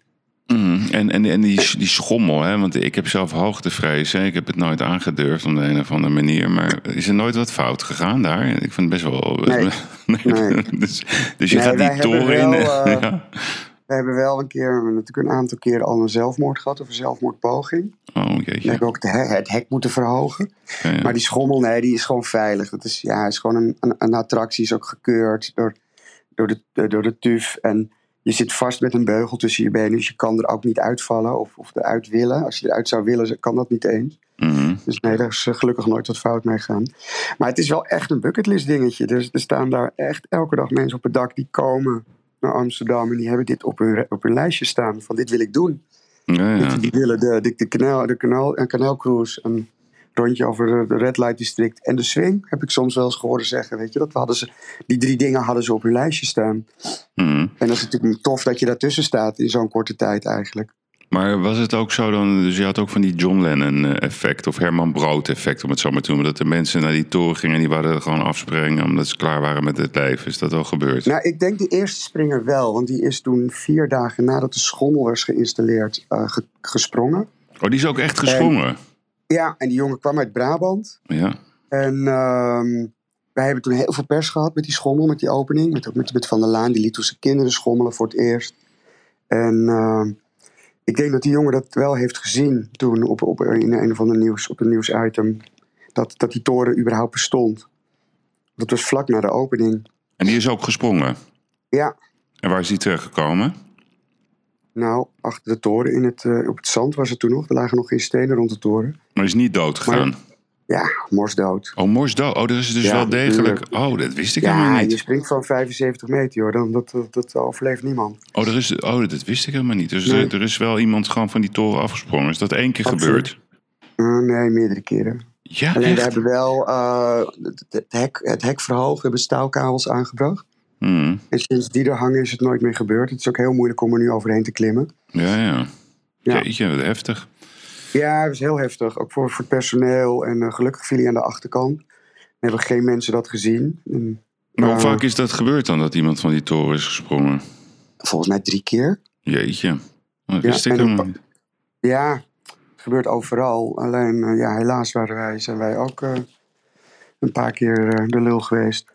Mm. En, en, en die, die schommel, hè? want ik heb zelf hoogtevrees. Hè? Ik heb het nooit aangedurfd op de een of andere manier. Maar is er nooit wat fout gegaan daar? Ik vind het best wel... Nee. [laughs] Nee. [laughs] dus, dus je Nee, gaat die toren in... wel, [laughs] eh, ja. We hebben wel een keer, we natuurlijk een aantal keer al een zelfmoord gehad. Of een zelfmoordpoging. Oh, We jeetje. hebben ook het, he- het hek moeten verhogen. Ja, ja. Maar die schommel, nee, die is gewoon veilig. Dat is, ja, is gewoon een, een, een attractie, is ook gekeurd door, door, de, door de TUF. En je zit vast met een beugel tussen je benen, dus je kan er ook niet uitvallen of, of eruit willen. Als je eruit zou willen, kan dat niet eens. Mhm. Dus nee, daar is eh, gelukkig nooit wat fout mee gegaan. Maar het is wel echt een bucketlist dingetje. Dus er staan daar echt elke dag mensen op het dak die komen naar Amsterdam en die hebben dit op hun, op hun lijstje staan van dit wil ik doen. Ja, ja. Die willen de, de, de, kanaal, de kanaal, een kanaalcruise, een rondje over de, Red Light District en de Swing. Heb ik soms wel eens gehoord zeggen, weet je. Dat hadden ze, die drie dingen hadden ze op hun lijstje staan. Mhm. En dat is natuurlijk tof dat je daartussen staat in zo'n korte tijd eigenlijk. Maar was het ook zo dan, dus je had ook van die John Lennon eh, effect of Herman Brood effect om het zo maar te noemen, dat de mensen naar die toren gingen en die wilden gewoon afspringen omdat ze klaar waren met het leven. Is dat al gebeurd? Nou, ik denk de eerste springer wel, want die is toen vier dagen nadat de schommel was geïnstalleerd eh, ge- gesprongen. Oh, die is ook echt gesprongen? Ja, en die jongen kwam uit Brabant. Ja. En ehm, wij hebben toen heel veel pers gehad met die schommel, met die opening. Met, met, met Van der Laan, die liet toen zijn kinderen schommelen voor het eerst. En ehm, ik denk dat die jongen dat wel heeft gezien toen op, op, in een of ander nieuws, op een nieuwsitem. Dat, dat die toren überhaupt bestond. Dat was vlak na de opening. En die is ook gesprongen? Ja, En waar is die terechtgekomen? nou, achter de toren in het, eh, op het zand was het toen nog. Er lagen nog geen stenen rond de toren. Maar is niet dood gegaan? Ja, morsdood. Oh, Mors dood. Oh, dat is dus Ja, wel degelijk. Oh, dat wist ik helemaal Ja, je niet. springt van 75 meter, joh. Dan, dat, dat, dat overleeft niemand. Oh, er is, oh, dat wist ik helemaal niet. Dus Nee. er, er is wel iemand gewoon van die toren afgesprongen. Is dat één keer Absoluut. gebeurd? Eh, nee, meerdere keren. Ja, Alleen we echt? hebben wel eh, het, het hek, het hek verhoogd. We hebben staalkabels aangebracht. Hmm. En sinds die er hangen is het nooit meer gebeurd. Het is ook heel moeilijk om er nu overheen te klimmen. Ja, ja. Ja. Jeetje, wat heftig. Ja, het is heel heftig. Ook voor, voor het personeel. En eh, gelukkig viel hij aan de achterkant. Er hebben geen mensen dat gezien. En, Maar hoe eh, vaak is dat gebeurd dan, dat iemand van die toren is gesprongen? Volgens mij drie keer. Jeetje. Oh, Dat Ja, wist ik en helemaal niet. Ja, het gebeurt overal. Alleen, eh, ja, helaas waren wij, zijn wij ook een paar keer de lul geweest.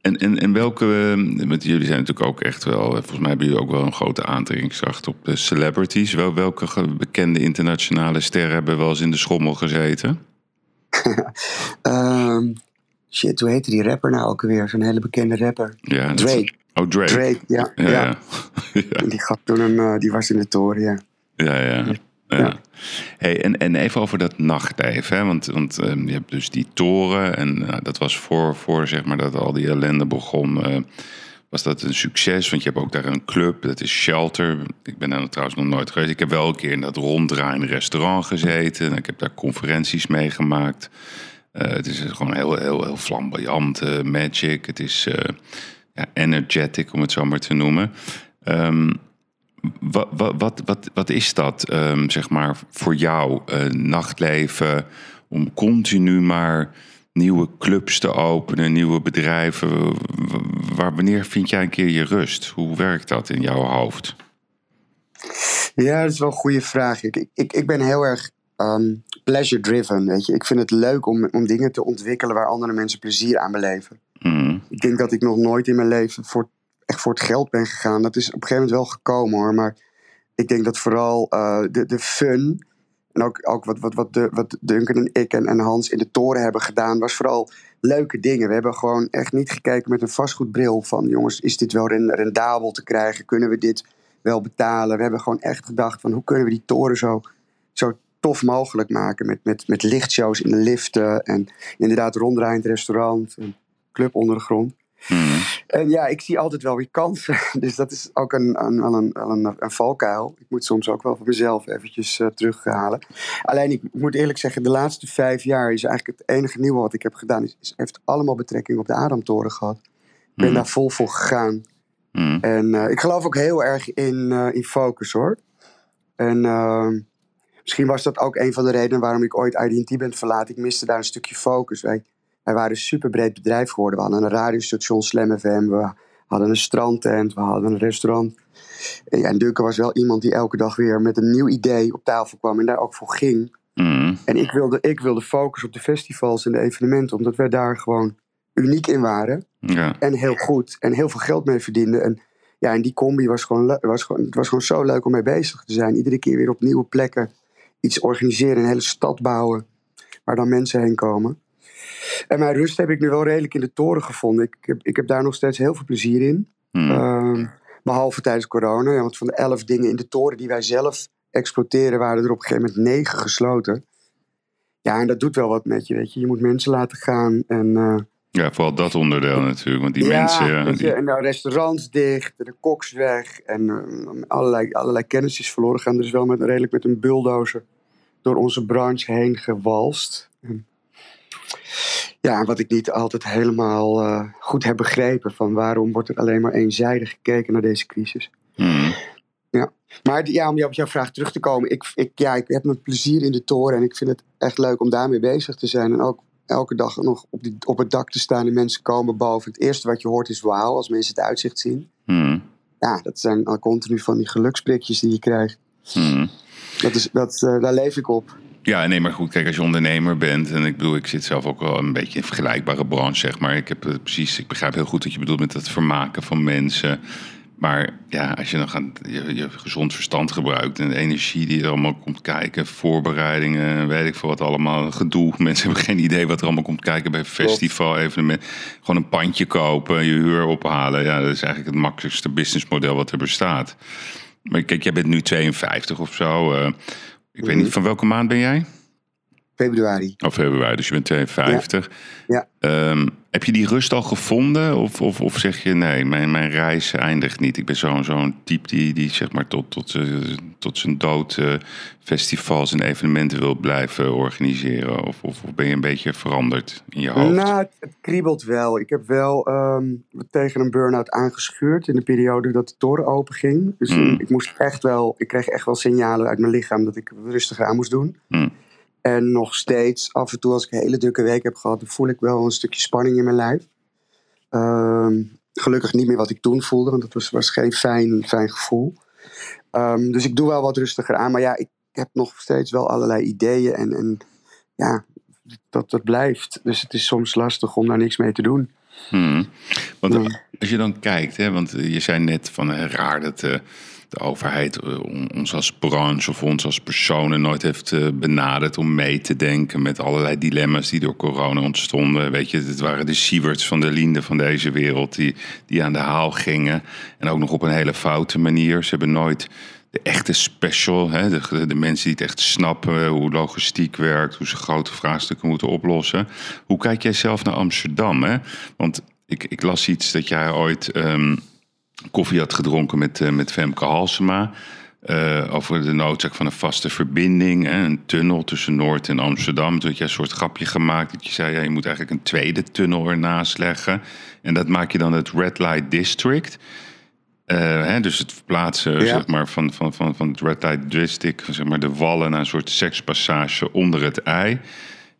En, en, en welke, eh, want jullie zijn natuurlijk ook echt wel, eh, volgens mij hebben jullie ook wel een grote aantrekkingskracht op de celebrities. Wel, welke bekende internationale sterren hebben wel eens in de schommel gezeten? [laughs] Ehm, shit, hoe heette die rapper nou ook weer? Zo'n hele bekende rapper. Ja, Drake. Oh, Drake. Drake, ja. Ja, ja. ja. [laughs] ja. Die, gaf toen een, eh, die was in de toren, ja. Ja, ja. Ja. Hey, en, en even over dat nachtleven. Hè? Want, want ehm, je hebt dus die toren. En eh, dat was voor, voor zeg maar, dat al die ellende begon. eh, was dat een succes? Want je hebt ook daar een club. Dat is Shelter. Ik ben daar trouwens nog nooit geweest. Ik heb wel een keer in dat ronddraaiende restaurant gezeten. En ik heb daar conferenties meegemaakt. Eh, het is gewoon heel, heel, heel flamboyant. eh, magic. Het is ja, energetic, om het zo maar te noemen. Ehm, wat, wat, wat, wat, is dat, ehm, zeg maar, voor jou? eh, nachtleven, om continu maar nieuwe clubs te openen, nieuwe bedrijven. Waar, wanneer vind jij een keer je rust? Hoe werkt dat in jouw hoofd? Ja, dat is wel een goede vraag. Ik, ik, ik ben heel erg ehm, pleasure driven. Weet je. Ik vind het leuk om, om dingen te ontwikkelen waar andere mensen plezier aan beleven. Mm. Ik denk dat ik nog nooit in mijn leven voor, echt voor het geld ben gegaan. Dat is op een gegeven moment wel gekomen hoor. Maar ik denk dat vooral eh, de, de fun. En ook, ook wat, wat, wat, de, wat Duncan en ik en, en Hans in de toren hebben gedaan, was vooral leuke dingen. We hebben gewoon echt niet gekeken met een vastgoedbril van jongens, is dit wel ren- rendabel te krijgen? Kunnen we dit wel betalen? We hebben gewoon echt gedacht van hoe kunnen we die toren zo, zo tof mogelijk maken met, met, met lichtshows in de liften en inderdaad ronddraaiend restaurant, een club onder de grond. Mm. En ja, ik zie altijd wel weer kansen. [laughs] Dus dat is ook een, een, wel een, wel een, een valkuil. Ik moet soms ook wel voor mezelf eventjes eh, terughalen. Alleen, ik moet eerlijk zeggen, de laatste vijf jaar is eigenlijk het enige nieuwe wat ik heb gedaan. Is, is, heeft allemaal betrekking op de Adamtoren gehad. Ik ben Mm. daar vol voor gegaan. Mm. En eh, ik geloof ook heel erg in, eh, in focus hoor. En ehm, misschien was dat ook een van de redenen waarom ik ooit IDT ben verlaten. Ik miste daar een stukje focus. Wij, wij waren een superbreed bedrijf geworden. We hadden een radiostation Slam FM. We hadden een strandtent. We hadden een restaurant. En, ja, en Duncan was wel iemand die elke dag weer met een nieuw idee op tafel kwam. En daar ook voor ging. Mm. En ik wilde, ik wilde focus op de festivals en de evenementen. Omdat wij daar gewoon uniek in waren Ja. en heel goed en heel veel geld mee verdiende. En ja, en die combi was gewoon, was gewoon, het was gewoon zo leuk om mee bezig te zijn. Iedere keer weer op nieuwe plekken iets organiseren, een hele stad bouwen waar dan mensen heen komen. En mijn rust heb ik nu wel redelijk in de toren gevonden. Ik heb, ik heb daar nog steeds heel veel plezier in. Mm. Ehm, behalve tijdens corona. Ja, want van de elf dingen in de toren die wij zelf exploiteren, waren er op een gegeven moment negen gesloten. Ja, en dat doet wel wat met je, weet je. Je moet mensen laten gaan en... eh, Ja, vooral dat onderdeel natuurlijk. Want die ja, mensen. ja, je, die- en nou restaurants dicht, en de koks weg en eh, allerlei, allerlei kennis is verloren gaan. Er is wel met, redelijk met een bulldozer door onze branche heen gewalst. En ja, wat ik niet altijd helemaal eh, goed heb begrepen van waarom wordt er alleen maar eenzijdig gekeken naar deze crisis. Mm. Maar die- ja, om op jouw vraag terug te komen. Ik, ik, ja, ik heb mijn plezier in de toren en ik vind het echt leuk om daarmee bezig te zijn. En ook elke dag nog op, die, op het dak te staan en mensen komen boven. Het eerste wat je hoort is wauw, als mensen het uitzicht zien. Mm. Ja, dat zijn al continu van die geluksprikjes die je krijgt. Mm. Dat is, dat, eh, daar leef ik op. Ja, nee, maar goed, kijk, als je ondernemer bent, en ik bedoel, ik zit zelf ook wel een beetje in een vergelijkbare branche, zeg maar. Ik heb het precies, ik begrijp heel goed wat je bedoelt met het vermaken van mensen. Maar ja, als je dan gaat, je, je gezond verstand gebruikt en de energie die er allemaal komt kijken, voorbereidingen, weet ik veel wat allemaal, gedoe. [laughs] Mensen hebben geen idee wat er allemaal komt kijken bij festival, evenement. Gewoon een pandje kopen, je huur ophalen. Ja, dat is eigenlijk het makkelijkste businessmodel wat er bestaat. Maar kijk, jij bent nu 52 of zo. eh, ik weet Mhm. niet, van welke maand ben jij? Februari. Of februari, dus je bent 52. Ja. Ehm, heb je die rust al gevonden? Of, of, of zeg je nee, mijn, mijn reis eindigt niet? Ik ben zo'n zo'n type die, die zeg maar tot, tot, eh, tot zijn dood eh, festivals en evenementen wil blijven organiseren. Of, of, of ben je een beetje veranderd in je hoofd? Nou, het, het kriebelt wel. Ik heb wel ehm, tegen een burn-out aangeschuurd in de periode dat de toren open ging. Dus Mm. ik moest echt wel, ik kreeg echt wel signalen uit mijn lichaam dat ik rustiger aan moest doen. Mm. En nog steeds, af en toe als ik een hele drukke week heb gehad, voel ik wel een stukje spanning in mijn lijf. Ehm, gelukkig niet meer wat ik toen voelde, want dat was, was geen fijn, fijn gevoel. Ehm, dus ik doe wel wat rustiger aan. Maar ja, ik heb nog steeds wel allerlei ideeën. En, en ja, dat, dat blijft. Dus het is soms lastig om daar niks mee te doen. Hmm. Want Ja. als je dan kijkt, hè, want je zei net van raar dat eh, de overheid eh, on- ons als branche of ons als personen nooit heeft eh, benaderd om mee te denken met allerlei dilemma's die door corona ontstonden. Weet je, het waren de Sieverts van de Linde van deze wereld die, die aan de haal gingen. En ook nog op een hele foute manier. Ze hebben nooit de echte special, hè, de, mensen die het echt snappen hoe logistiek werkt, hoe ze grote vraagstukken moeten oplossen. Hoe kijk jij zelf naar Amsterdam? Hè? Want ik, ik las iets dat jij ooit ehm, koffie had gedronken met, eh, met Femke Halsema. eh, over de noodzaak van een vaste verbinding, hè, een tunnel tussen Noord en Amsterdam. Toen had jij een soort grapje gemaakt dat je zei: ja, je moet eigenlijk een tweede tunnel ernaast leggen. En dat maak je dan het Red Light District. Eh, hè, dus het verplaatsen Ja. zeg maar, van, van, van, van het Red Light District, zeg maar, de wallen naar een soort sekspassage onder het ei.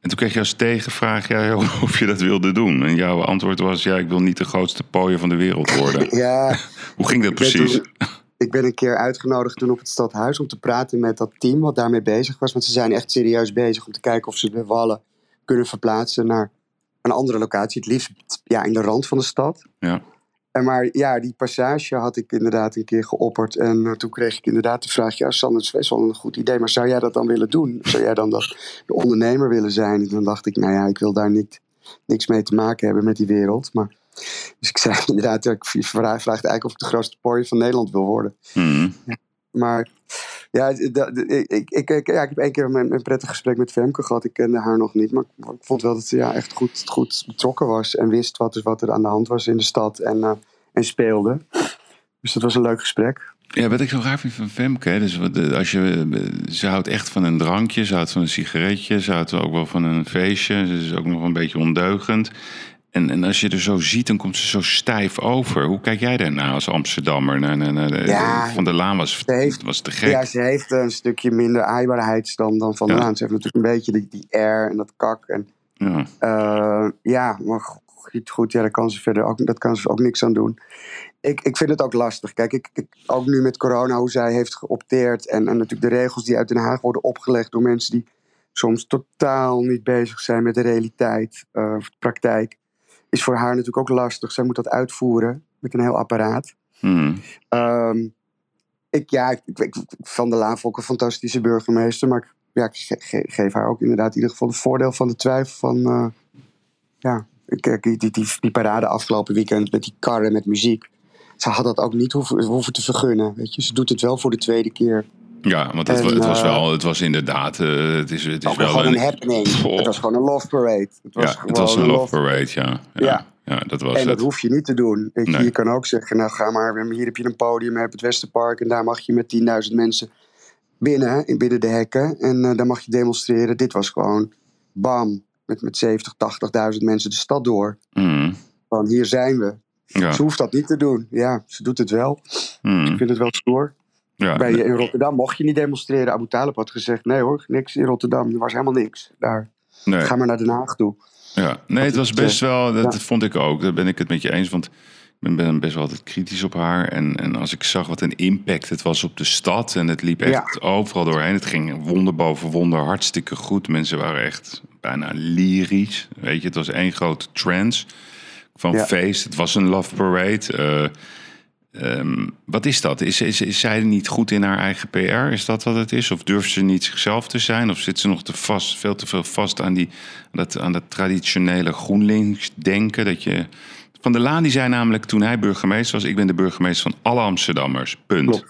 En toen kreeg je als tegenvraag ja, [laughs] of je dat wilde doen. En jouw antwoord was: ja, ik wil niet de grootste pooier van de wereld worden. [laughs] Ja, [laughs] Hoe ging dat Ik precies? toen- ik ben een keer uitgenodigd toen op het stadhuis om te praten met dat team wat daarmee bezig was. Want ze zijn echt serieus bezig om te kijken of ze de wallen kunnen verplaatsen naar een andere locatie. Het liefst ja, in de rand van de stad. Ja. En maar ja, die passage had ik inderdaad een keer geopperd. En uh, toen kreeg ik inderdaad de vraag: Ja, Sander, het is best wel een goed idee. Maar zou jij dat dan willen doen? Zou jij dan dat, de ondernemer willen zijn? En dan dacht ik: Nou ja, ik wil daar niet, niks mee te maken hebben met die wereld. Maar, dus ik zei [laughs] inderdaad: Ik vraag, vraag eigenlijk of ik de grootste pooi van Nederland wil worden. Mm. Ja, maar ja, ik, ik, ik, ja, ik heb één keer een, prettig gesprek met Femke gehad. Ik kende haar nog niet. Maar ik vond wel dat ze ja, echt goed, goed betrokken was. En wist wat, er, wat er aan de hand was in de stad. En, uh, en speelde. Dus dat was een leuk gesprek. Ja, wat ik zo raar vind van Femke. Dus als je, ze houdt echt van een drankje. Ze houdt van een sigaretje. Ze houdt ook wel van een feestje. Ze is ook nog een beetje ondeugend. En, en als je er zo ziet, dan komt ze zo stijf over. Hoe kijk jij daarna als Amsterdammer? Ja, van der Laan was, heeft, was te gek. Ja, ze heeft een stukje minder aaibaarheid dan, dan Van der ja. Laan. Ze heeft natuurlijk een beetje die, die air en dat kak. En, ja. Uh, ja, maar goed, goed, ja, daar kan ze verder ook, dat kan ze ook niks aan doen. Ik, ik vind het ook lastig. Kijk, ik, ik, ook nu met corona, hoe zij heeft geopteerd. En, en natuurlijk de regels die uit Den Haag worden opgelegd door mensen die soms totaal niet bezig zijn met de realiteit uh, of de praktijk is voor haar natuurlijk ook lastig. Zij moet dat uitvoeren met een heel apparaat. Hmm. Um, ik, ja, ik, ik, Van der Laan vond ik een fantastische burgemeester. Maar ik, ja, ik ge, geef haar ook inderdaad in ieder geval het voordeel van de twijfel van... Uh, ja, kijk, die, die, die, die parade afgelopen weekend met die karren met muziek. Ze had dat ook niet hoeven, hoeven te vergunnen. Weet je? Ze doet het wel voor de tweede keer. Ja, want het, en, het was wel, het was inderdaad, uh, het is, het is wel gewoon een, happening. Het was gewoon een love parade. Het was, ja, het was een love parade, ja. Ja, ja. ja dat was en het. dat hoef je niet te doen. Weet je, nee. je kan ook zeggen, nou ga maar, hier heb je een podium, heb het Westerpark en daar mag je met 10.000 mensen binnen, in binnen de hekken en uh, daar mag je demonstreren. Dit was gewoon, bam, met, met 70, 80.000 mensen de stad door. Mm. Van hier zijn we. Ja. Ze hoeft dat niet te doen. Ja, ze doet het wel. Mm. Ik vind het wel stoer. Ja, Bij, in Rotterdam mocht je niet demonstreren. Abu Talib had gezegd: nee hoor, niks in Rotterdam. Er was helemaal niks daar. Nee. Ga maar naar Den Haag toe. Ja, nee, het was best wel, dat Ja. vond ik ook. Daar ben ik het met je eens. Want ik ben- best wel altijd kritisch op haar. En, en als ik zag wat een impact het was op de stad. En het liep echt overal doorheen. Het ging wonder boven wonder hartstikke goed. Mensen waren echt bijna lyrisch. Weet je, het was één grote trance van Ja. feest. Het was een love parade. Eh, ehm, wat is dat? Is, is, is zij niet goed in haar eigen PR? Is dat wat het is? Of durft ze niet zichzelf te zijn? Of zit ze nog te vast, veel te veel vast aan, die, dat, aan dat traditionele GroenLinks denken? Dat je... Van der Laan die zei namelijk toen hij burgemeester was... ik ben de burgemeester van alle Amsterdammers, punt.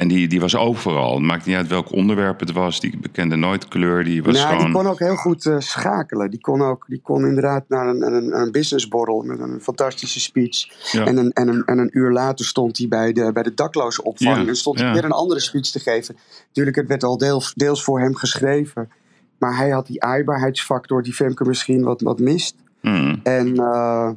En die, die was overal. Het maakt niet uit welk onderwerp het was. Die bekende nooit kleur. Die was Nou, gewoon... die kon ook heel goed eh, schakelen. Die kon, ook, die kon inderdaad naar een, een, een businessborrel met een fantastische speech. Ja. En, een, en, een, en een uur later stond hij bij de, bij de dakloze opvang. Ja, En stond hij ja. weer een andere speech te geven. Natuurlijk, het werd al deels, deels voor hem geschreven. Maar hij had die aaibaarheidsfactor die Femke misschien wat, wat mist. Hmm, En eh,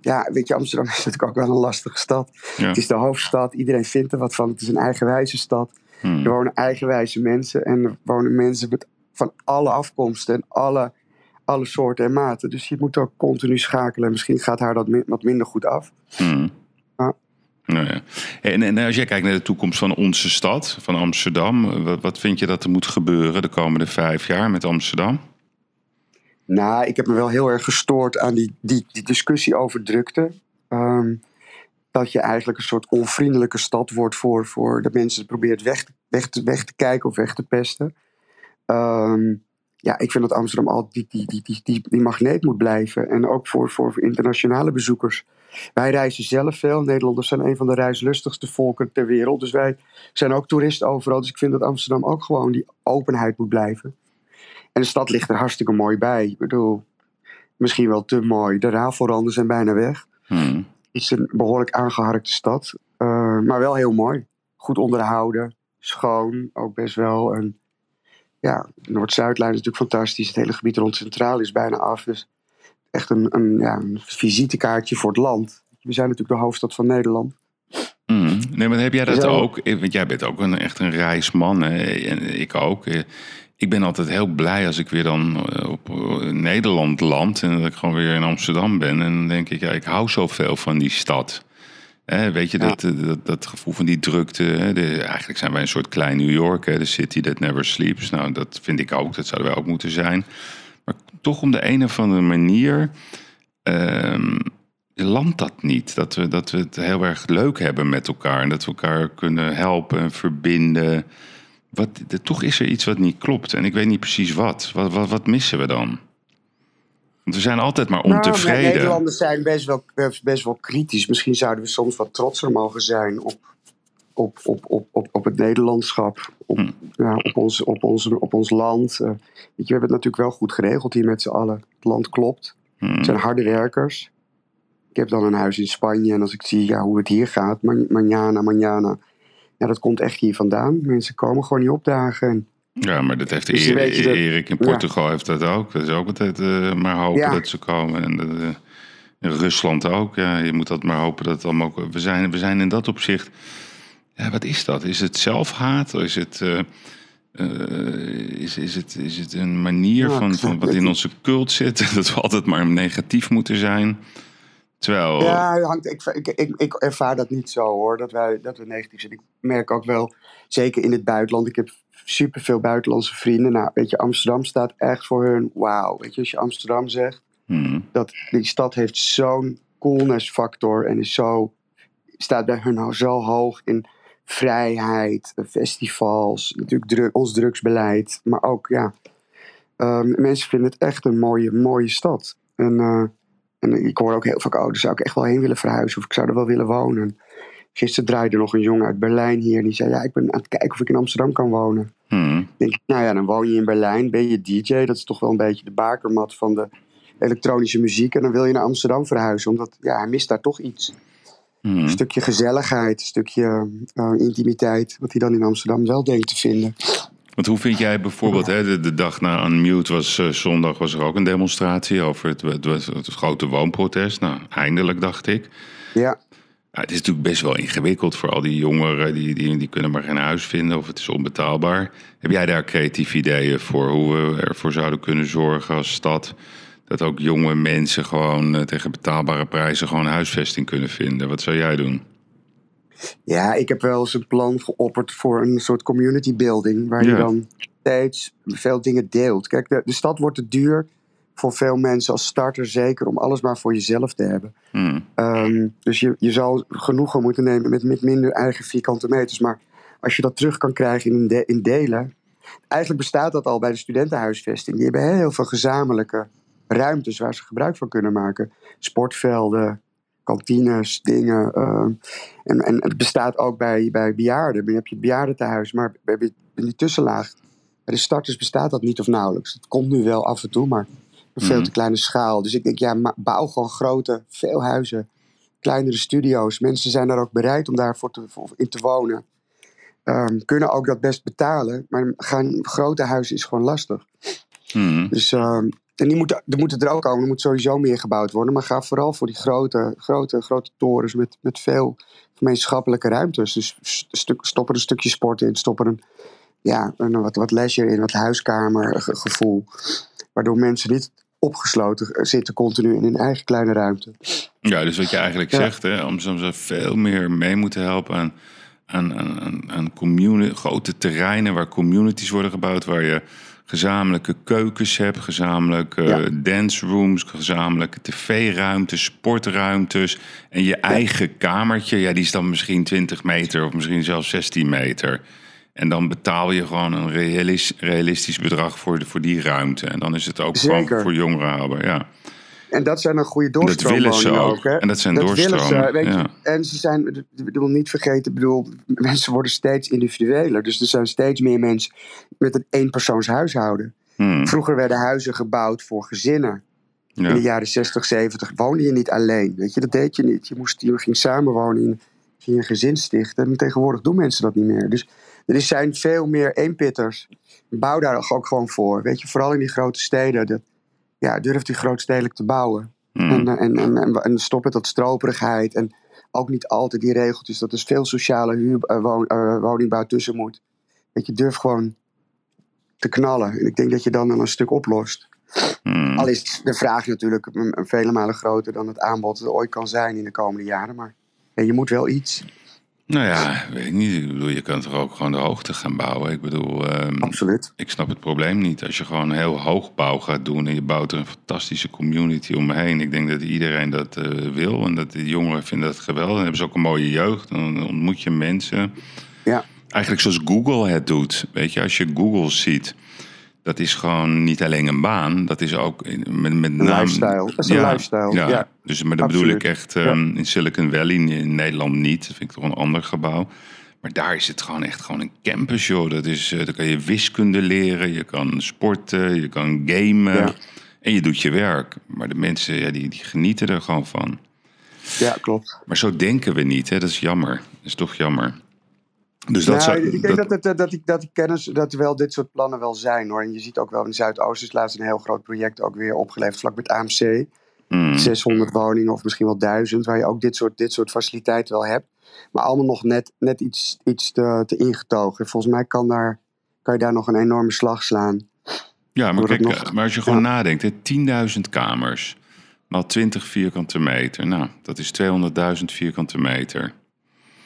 ja, weet je, Amsterdam [laughs] is natuurlijk ook wel een lastige stad. ja. Het is de hoofdstad, iedereen vindt er wat van. Het is een eigenwijze stad. Hmm. Er wonen eigenwijze mensen en er wonen mensen met, van alle afkomsten en alle, alle soorten en maten. Dus je moet ook continu schakelen. En misschien gaat haar dat wat minder goed af. Hmm. Ja. Nou ja. En, en als jij kijkt naar de toekomst van onze stad, van Amsterdam, wat, wat vind je dat er moet gebeuren de komende vijf jaar met Amsterdam? Nou, ik heb me wel heel erg gestoord aan die, die, die discussie over drukte. Ehm, dat je eigenlijk een soort onvriendelijke stad wordt voor, voor de mensen die probeert weg, weg, weg te kijken of weg te pesten. Ehm, ja, ik vind dat Amsterdam al die, die, die, die, die, magneet moet blijven. En ook voor, voor internationale bezoekers. Wij reizen zelf veel. Nederlanders zijn een van de reislustigste volken ter wereld. Dus wij zijn ook toeristen overal. Dus ik vind dat Amsterdam ook gewoon die openheid moet blijven. En de stad ligt er hartstikke mooi bij. Ik bedoel, misschien wel te mooi. De rafelranden zijn bijna weg. Hmm. Het is een behoorlijk aangeharkte stad. eh, maar wel heel mooi. Goed onderhouden. Schoon. Ook best wel. En ja, Noord-Zuidlijn is natuurlijk fantastisch. Het hele gebied rond Centraal is bijna af. Dus echt een, een, ja, een visitekaartje voor het land. We zijn natuurlijk de hoofdstad van Nederland. Hmm. Nee, maar heb jij dat ook? Eh, Want jij bent ook een, echt een reisman. Hè? En ik ook. Eh, Ik ben altijd heel blij als ik weer dan eh, op eh, Nederland land en dat ik gewoon weer in Amsterdam ben. En dan denk ik, ja, ik hou zoveel van die stad. weet je, dat, dat, dat, gevoel van die drukte. De, eigenlijk zijn wij een soort klein New York, hè, de city that never sleeps. Nou, dat vind ik ook, dat zouden wij ook moeten zijn. Maar toch om de een of andere manier um, landt dat niet. Dat we, dat we het heel erg leuk hebben met elkaar en dat we elkaar kunnen helpen en verbinden. Wat, toch is er iets wat niet klopt en ik weet niet precies wat. Wat, wat, wat missen we dan? Want we zijn altijd maar nou, ontevreden. Nou, Nederlanders zijn best wel, best wel kritisch. Misschien zouden we soms wat trotser mogen zijn op, op, op, op, op, op het Nederlandschap. Op, hm. ja, op, ons, op, ons, op ons land. Uh, weet je, we hebben het natuurlijk wel goed geregeld hier met z'n allen. Het land klopt. Hm. Het zijn harde werkers. Ik heb dan een huis in Spanje en als ik zie ja, hoe het hier gaat, manjana, manjana. Ja, dat komt echt hier vandaan. Mensen komen gewoon niet opdagen. Ja, maar dat heeft dus Erik, Erik in Portugal heeft dat ook. Dat is ook altijd uh, maar hopen dat ze komen. En uh, in Rusland ook. Ja, je moet dat maar hopen dat het allemaal... We zijn, we zijn in dat opzicht... Ja, wat is dat? Is het zelfhaat? Is het... Uh, is, is, het, is het een manier van, van wat in onze cult zit? [laughs] Dat we altijd maar negatief moeten zijn? Terwijl... Ja, hangt, ik, ik, ik, ik, ervaar dat niet zo hoor, dat, wij, dat we negatief zijn. Ik merk ook wel, zeker in het buitenland, ik heb superveel buitenlandse vrienden. Nou, weet je, Amsterdam staat echt voor hun wauw. Weet je, als je Amsterdam zegt, hmm. dat die stad heeft zo'n coolness factor en is zo, staat bij hun nou zo hoog in vrijheid, festivals, natuurlijk druk, ons drugsbeleid, maar ook ja, um, mensen vinden het echt een mooie, mooie stad. En uh, en ik hoor ook heel vaak, oh, daar zou ik echt wel heen willen verhuizen. Of ik zou er wel willen wonen. Gisteren draaide nog een jongen uit Berlijn hier. Die zei, ja, ik ben aan het kijken of ik in Amsterdam kan wonen. Hmm. denk ik, nou ja, dan woon je in Berlijn. Ben je DJ. Dat is toch wel een beetje de bakermat van de elektronische muziek. En dan wil je naar Amsterdam verhuizen. Omdat, ja, hij mist daar toch iets. Hmm. Een stukje gezelligheid, een stukje uh, intimiteit. Wat hij dan in Amsterdam wel denkt te vinden. Want hoe vind jij bijvoorbeeld, hè, de, dag na Unmute was uh, zondag was er ook een demonstratie over het, het, het, grote woonprotest. Nou, eindelijk dacht ik. Ja. het is natuurlijk best wel ingewikkeld voor al die jongeren, die, die, die kunnen maar geen huis vinden of het is onbetaalbaar. Heb jij daar creatieve ideeën voor hoe we ervoor zouden kunnen zorgen als stad dat ook jonge mensen gewoon uh, tegen betaalbare prijzen gewoon huisvesting kunnen vinden? Wat zou jij doen? Ja, ik heb wel eens een plan geopperd voor een soort community building. Waar je dan steeds veel dingen deelt. Kijk, de, de, stad wordt te duur voor veel mensen als starter zeker om alles maar voor jezelf te hebben. Hmm. Ehm, dus je, je zal genoegen moeten nemen met, met minder eigen vierkante meters. Maar als je dat terug kan krijgen in, de, in delen. Eigenlijk bestaat dat al bij de studentenhuisvesting. Die hebben heel veel gezamenlijke ruimtes waar ze gebruik van kunnen maken. Sportvelden, kantines, dingen. Uh, en, en het bestaat ook bij, bij bejaarden. Je hebt je bejaardentehuis, maar bij, die tussenlaag, bij de starters bestaat dat niet of nauwelijks. Het komt nu wel af en toe, maar op veel mhm. te kleine schaal. Dus ik denk, ja, bouw gewoon grote, veel huizen, kleinere studio's. Mensen zijn daar ook bereid om daarvoor te, in te wonen. Um, kunnen ook dat best betalen, maar gaan, grote huizen is gewoon lastig. Mm. Dus um, en die moeten, er moeten er ook komen. Er moet sowieso meer gebouwd worden. Maar ga vooral voor die grote, grote, grote torens met, met veel gemeenschappelijke ruimtes. Dus stuk, stop er een stukje sport in. Stop er een, ja, een, wat, wat leisure in, wat huiskamergevoel. Waardoor mensen niet opgesloten zitten continu in hun eigen kleine ruimte. Ja, dus wat je eigenlijk zegt, hè, Amsterdam veel meer mee moeten helpen aan, aan, aan, aan grote terreinen waar communities worden gebouwd, waar je gezamenlijke keukens hebt, gezamenlijke ja. dance rooms, gezamenlijke tv-ruimtes, sportruimtes en je eigen kamertje. Ja, die is dan misschien 20 meter of misschien zelfs 16 meter. En dan betaal je gewoon een realistisch bedrag voor, de, voor die ruimte. En dan is het ook gewoon voor jongeren haalbaar. Ja. En dat zijn een goede doorstroomwoningen ook. ook. hè? En dat zijn dat doorstromen. Weet je, en ze zijn, ik bedoel, niet vergeten, bedoel, mensen worden steeds individueler. Dus er zijn steeds meer mensen met een eenpersoons huishouden. Hmm. Vroeger werden huizen gebouwd voor gezinnen. In de jaren 60, 70 woonde je niet alleen. Weet je, dat deed je niet. Je, moest, je ging samenwonen, in, ging een gezin stichten. En tegenwoordig doen mensen dat niet meer. Dus er zijn veel meer eenpitters. Bouw daar ook gewoon voor. Weet je, vooral in die grote steden. Dat, ja, durft hij grootstedelijk te bouwen. Hmm. En, en, en, en, en stop met dat stroperigheid. En ook niet altijd die regeltjes dat er veel sociale huur, uh, woon, uh, woningbouw tussen moet. Dat je durft gewoon te knallen. En ik denk dat je dan een stuk oplost. Hmm. Al is de vraag natuurlijk vele malen groter dan het aanbod er ooit kan zijn in de komende jaren. Maar Ja, je moet wel iets. Nou ja, weet ik niet. Ik bedoel, je kan toch ook gewoon de hoogte gaan bouwen. Ik bedoel, ehm, Absoluut. ik snap het probleem niet. Als je gewoon heel hoog bouw gaat doen en je bouwt er een fantastische community omheen. Ik denk dat iedereen dat eh, wil en dat de jongeren vinden dat geweldig. Dan hebben ze ook een mooie jeugd. Dan ontmoet je mensen. Ja. Eigenlijk zoals Google het doet. Weet je, als je Google ziet, dat is gewoon niet alleen een baan. Dat is ook met, met Een naam. lifestyle. Dat is een lifestyle. Ja, Ja. dus maar dat bedoel ik echt ehm, in Silicon Valley, in Nederland niet. Dat vind ik toch een ander gebouw. Maar daar is het gewoon echt gewoon een campus, joh. Dat is, eh, dan kan je wiskunde leren, je kan sporten, je kan gamen. En je doet je werk. Maar de mensen, ja, die, die genieten er gewoon van. ja, klopt. Maar zo denken we niet, hè. Dat is jammer. Dat is toch jammer. Dus dat Nou, zou... ik denk dat, dat, dat, dat, die, dat die kennis, dat er wel dit soort plannen wel zijn hoor. En je ziet ook wel in Zuidoosten is laatst een heel groot project ook weer opgeleverd, vlak met AMC. Mm, 600 woningen of misschien wel 1000, waar je ook dit soort, dit soort faciliteiten wel hebt. Maar allemaal nog net, net iets, iets te, te ingetogen. Volgens mij kan, daar, kan je daar nog een enorme slag slaan. ja, maar, het kijk, nog- maar als je gewoon nadenkt, hè, 10.000 kamers, maal 20 vierkante meter. Nou, dat is 200.000 vierkante meter.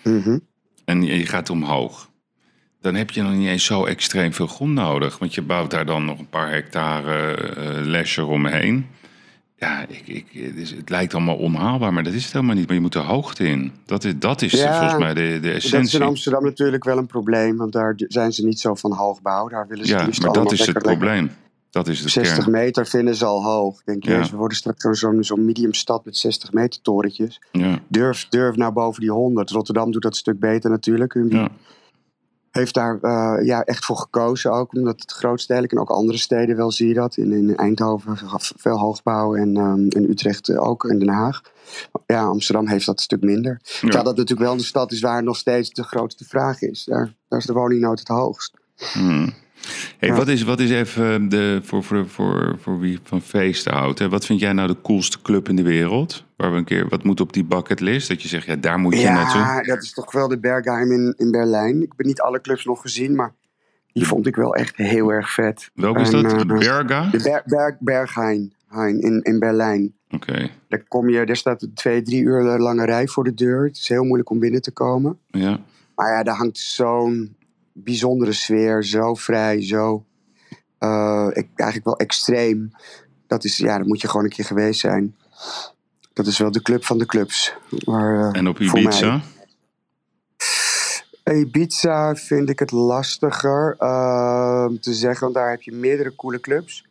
Mhm. En je gaat omhoog. Dan heb je nog niet eens zo extreem veel grond nodig. Want je bouwt daar dan nog een paar hectare eh leisure omheen. Ja, ik, ik, het, is- het lijkt allemaal onhaalbaar, maar dat is het helemaal niet. Maar je moet de hoogte in. Dat is, dat is Ja, volgens mij de, de Dat is essentie. in Amsterdam natuurlijk wel een probleem, want daar zijn ze niet zo van hoogbouw. Daar willen ze Ja, maar dat is het probleem. Dat is de 60 kern. meter vinden ze al hoog. Denk Ja. we worden straks zo'n zo'n medium stad met 60 meter torentjes. Ja, Durf, durf nou boven die 100. Rotterdam doet dat een stuk beter natuurlijk. ja. Heeft daar eh, ja, echt voor gekozen ook, omdat het grootstedelijk en ook andere steden wel zie je dat. In, in Eindhoven veel hoogbouw en ehm, in Utrecht eh, ook en Den Haag. Ja, Amsterdam heeft dat een stuk minder. Terwijl dat natuurlijk wel de stad is waar nog steeds de grootste vraag is. Daar, daar is de woningnood het hoogst. Hmm. Hey, Ja. wat, is, wat is even de, voor, voor, voor, voor wie van feesten houdt? Hè? Wat vind jij nou de coolste club in de wereld? Waar we een keer, wat moet op die bucketlist? Dat je zegt, ja, daar moet je naartoe. Ja, dat is toch wel de Bergheim in, in Berlijn. Ik heb niet alle clubs nog gezien, maar die vond ik wel echt heel erg vet. Welke is En, dat? eh, Berga? De Ber, Berg, Berghain Hein, in, in Berlijn. Oké, Daar, kom je, daar staat een twee, drie uur lange rij voor de deur. Het is heel moeilijk om binnen te komen. ja. Maar ja, daar hangt zo'n bijzondere sfeer. Zo vrij, zo eh, ik, eigenlijk wel extreem. Dat is, ja, dan moet je gewoon een keer geweest zijn. Dat is wel de club van de clubs. Maar, eh, En op Ibiza? Ibiza vind ik het lastiger eh, te zeggen, want daar heb je meerdere coole clubs.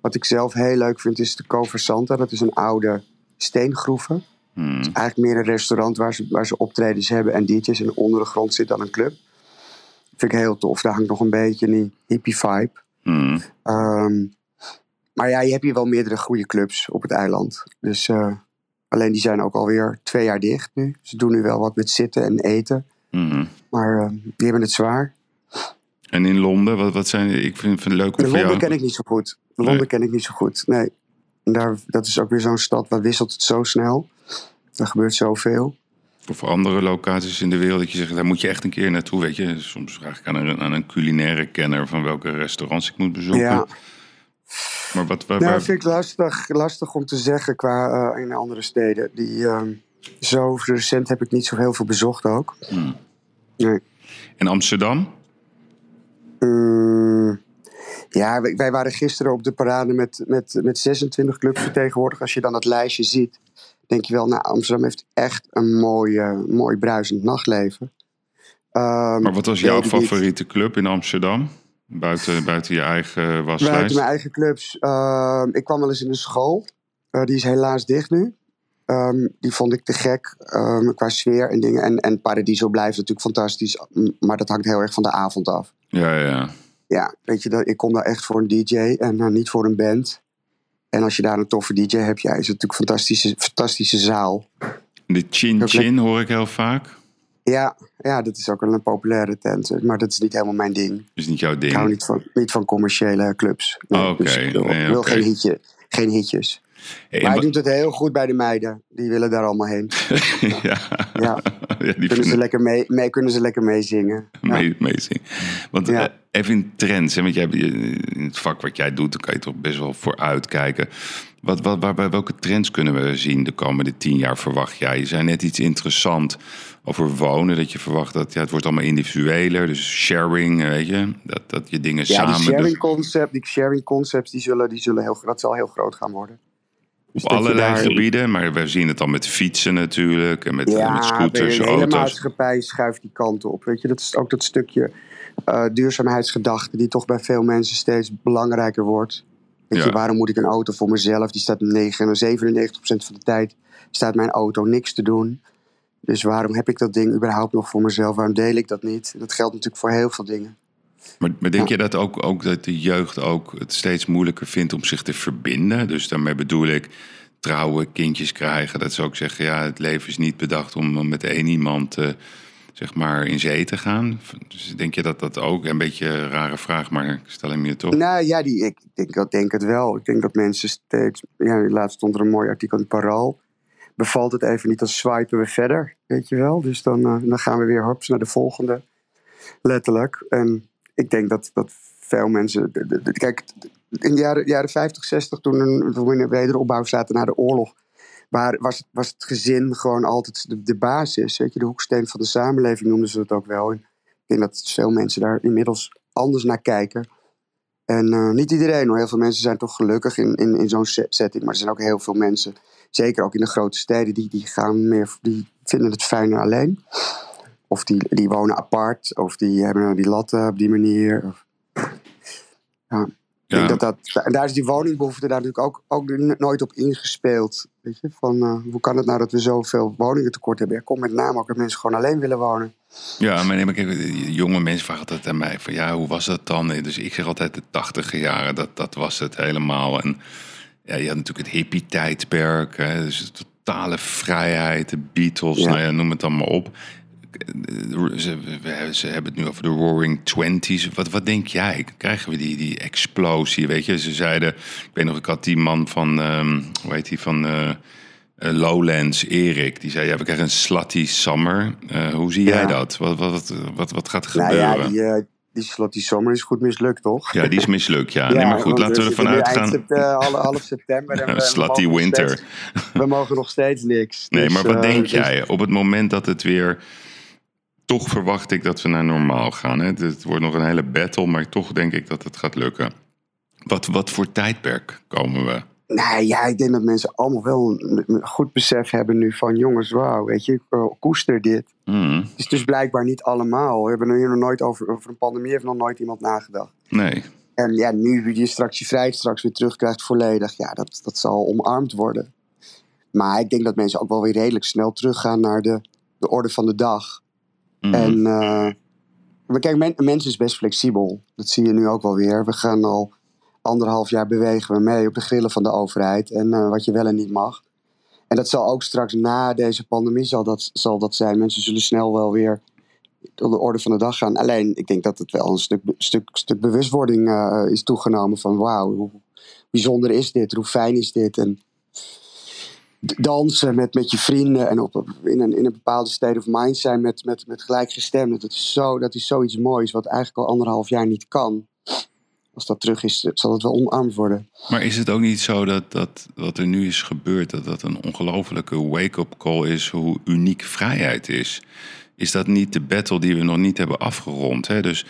Wat ik zelf heel leuk vind is de Coversanta. Dat is een oude steengroeven. Hmm. Eigenlijk meer een restaurant waar ze, waar ze optredens hebben en DJ's. En onder de grond zit dan een club. Vind ik heel tof. Daar hangt nog een beetje die hippie vibe. Hmm. Ehm, maar ja, je hebt hier wel meerdere goede clubs op het eiland. Dus eh, alleen die zijn ook alweer twee jaar dicht nu. Ze doen nu wel wat met zitten en eten. Hmm. Maar eh, die hebben het zwaar. En in Londen, wat, wat zijn... Ik vind, vind het leuk om Londen jou... ken ik niet zo goed. De Londen Nee. ken ik niet zo goed. Nee. En daar, dat is ook weer zo'n stad waar wisselt het zo snel. Er gebeurt zoveel. Of andere locaties in de wereld dat je zegt, daar moet je echt een keer naartoe, weet je. Soms vraag ik aan een, aan een culinaire kenner van welke restaurants ik moet bezoeken. Ja. Maar wat... Waar, Nou, waar- vind ik lastig, lastig om te zeggen qua eh, in andere steden. Die, ehm, zo recent heb ik niet zo heel veel bezocht ook. Hmm. Nee. In Amsterdam? Mm, ja, wij, wij waren gisteren op de parade met, met, met 26 clubs vertegenwoordigd. Als je dan het lijstje ziet, denk je wel, nou, Amsterdam heeft echt een mooi, mooi bruisend nachtleven. Ehm, Maar wat was jouw niet. favoriete club in Amsterdam? Buiten, buiten je eigen waslijst? Buiten mijn eigen clubs. Ehm, ik kwam wel eens in een school. Eh, die is helaas dicht nu. Ehm, die vond ik te gek qua sfeer en dingen. En, en Paradiso blijft natuurlijk fantastisch. Maar dat hangt heel erg van de avond af. Ja, ja. Ja, weet je, dat, ik kom daar echt voor een DJ en eh, niet voor een band. En als je daar een toffe DJ hebt, ja, is het natuurlijk een fantastische, fantastische zaal. De Chin Chin hoor ik heel vaak. Ja, ja, dat is ook wel een populaire tent. Maar dat is niet helemaal mijn ding. Is niet jouw Ik hou ding. niet van, niet van commerciële clubs. Nee, Oh, oké. dus ik wil, Nee, wil geen, hitje, geen hitjes. Hey, Maar hij doet het heel goed bij de meiden. Die willen daar allemaal heen. [laughs] ja, Ja, ja, die kunnen vinden ze lekker mee, mee, kunnen ze lekker meezingen. Ja. mee, meezingen. Want eh, even in trends, hè, want jij, in het vak wat jij doet, dan kan je toch best wel vooruit kijken. Wat, wat, waar, waar- welke trends kunnen we zien de komende tien jaar, verwacht jij? Je zei net iets interessant over wonen, dat je verwacht dat ja, het wordt allemaal individueler, dus sharing, eh, weet je, dat, dat je dingen Ja, die samen sharing, concept, die sharing concepts, die zullen, die zullen heel, dat zal heel groot gaan worden. Dus Op allerlei daar- gebieden, maar we zien het al met fietsen natuurlijk, en met, Ja, met scooters, de hele auto's. maatschappij schuift die kant op. Weet je, dat is ook dat stukje eh, duurzaamheidsgedachte die toch bij veel mensen steeds belangrijker wordt. Weet Ja. je, waarom moet ik een auto voor mezelf? Die staat 9, 97% van de tijd staat mijn auto niks te doen. Dus waarom heb ik dat ding überhaupt nog voor mezelf? Waarom deel ik dat niet? Dat geldt natuurlijk voor heel veel dingen. Maar, maar denk Ja. je dat ook, ook dat de jeugd ook het steeds moeilijker vindt om zich te verbinden? Dus daarmee bedoel ik trouwen, kindjes krijgen. Dat ze ook zeggen, ja, het leven is niet bedacht om met één iemand eh, zeg maar in zee te gaan. Dus denk je dat dat ook, een beetje een rare vraag, maar ik stel hem je toch? Nou ja, die, ik denk, dat denk het wel. Ik denk dat mensen steeds. Ja, laatst stond er een mooi artikel in het Parool. Bevalt het even niet, dan swipen we verder. Weet je wel? Dus dan, eh, dan gaan we weer hops naar de volgende. Letterlijk. En ik denk dat, dat veel mensen. kijk, in de jaren, jaren 50, 60, toen, we in de wederopbouw zaten na de oorlog. Waar, was, het, was het gezin gewoon altijd de, basis. Weet je, de hoeksteen van de samenleving noemden ze het ook wel. Ik denk dat veel mensen daar inmiddels anders naar kijken. En eh, niet iedereen hoor. Heel veel mensen zijn toch gelukkig in, in, in zo'n se- setting. Maar er zijn ook heel veel mensen, zeker ook in de grote steden, die, die, gaan meer, die vinden het fijner alleen. Of die, die wonen apart, of die hebben nou die latten op die manier. Of, ja, ik denk dat dat, en daar is die woningbehoefte daar natuurlijk ook, ook nooit op ingespeeld. Weet je? Van, eh, hoe kan het nou dat we zoveel woningen tekort hebben? Ja, komt met name ook dat mensen gewoon alleen willen wonen. Ja, maar, nee, maar kijk, jonge mensen vragen altijd aan mij van ja, hoe was dat dan? Dus ik zeg altijd de tachtige jaren, dat, dat was het helemaal. En ja, je had natuurlijk het hippie-tijdperk, hè, dus de totale vrijheid, de Beatles, Ja. nou ja, noem het allemaal op. Ze, we- ze hebben het nu over de Roaring Twenties. Wat, wat denk jij? Krijgen we die, die explosie? Weet je, ze zeiden, ik weet nog, ik had die man van, ehm, hoe heet die, van eh, eh, Lowlands, Erik, die zei, ja, we krijgen een slutty summer. Eh, hoe zie jij Ja. dat? Wat, wat, wat, wat gaat er Nou gebeuren? ja, die, eh, die zomer is goed mislukt, toch? Ja, die is mislukt, ja. [laughs] nee, maar goed, laten we ervan uitgaan. sept- eh, half, [laughs] september. En we- Slutty winter. steeds- we mogen nog steeds niks. Nee, Dus, maar wat eh, denk dus- jij? Op het moment dat het weer... Toch verwacht ik dat we naar normaal gaan. Hè? Het wordt nog een hele battle, maar toch denk ik dat het gaat lukken. Wat, wat voor tijdperk komen we? Nou ja, ik denk dat mensen allemaal wel een, goed besef hebben nu van... jongens, wauw, weet je, eh, koester dit. Hmm, Het is dus blijkbaar niet allemaal. We hebben er hier nog nooit over... over een pandemie heeft nog nooit iemand nagedacht. nee. En ja, nu je straks je vrijheid straks weer terugkrijgt volledig... ja, dat, dat zal omarmd worden. Maar ik denk dat mensen ook wel weer redelijk snel teruggaan naar de, de orde van de dag... Hmm, En maar kijk, men, is best flexibel. Dat zie je nu ook wel weer. We gaan al anderhalf jaar bewegen we mee op de grillen van de overheid. En eh, wat je wel en niet mag. En dat zal ook straks na deze pandemie zal dat, zal dat zijn. Mensen zullen snel wel weer op de orde van de dag gaan. Alleen, ik denk dat het wel een stuk, stuk, stuk bewustwording eh, is toegenomen. Van wauw, hoe bijzonder is dit? Hoe fijn is dit? En dansen met, met je vrienden en op, in, een, in een bepaalde state of mind zijn met, met, met gelijkgestemden. Dat is, zo, dat is zoiets moois wat eigenlijk al anderhalf jaar niet kan. Als dat terug is, zal het wel omarmd worden. Maar is het ook niet zo dat, dat wat er nu is gebeurd... dat dat een ongelofelijke wake-up call is... hoe uniek vrijheid is? Is dat niet de battle die we nog niet hebben afgerond? Hè? Dus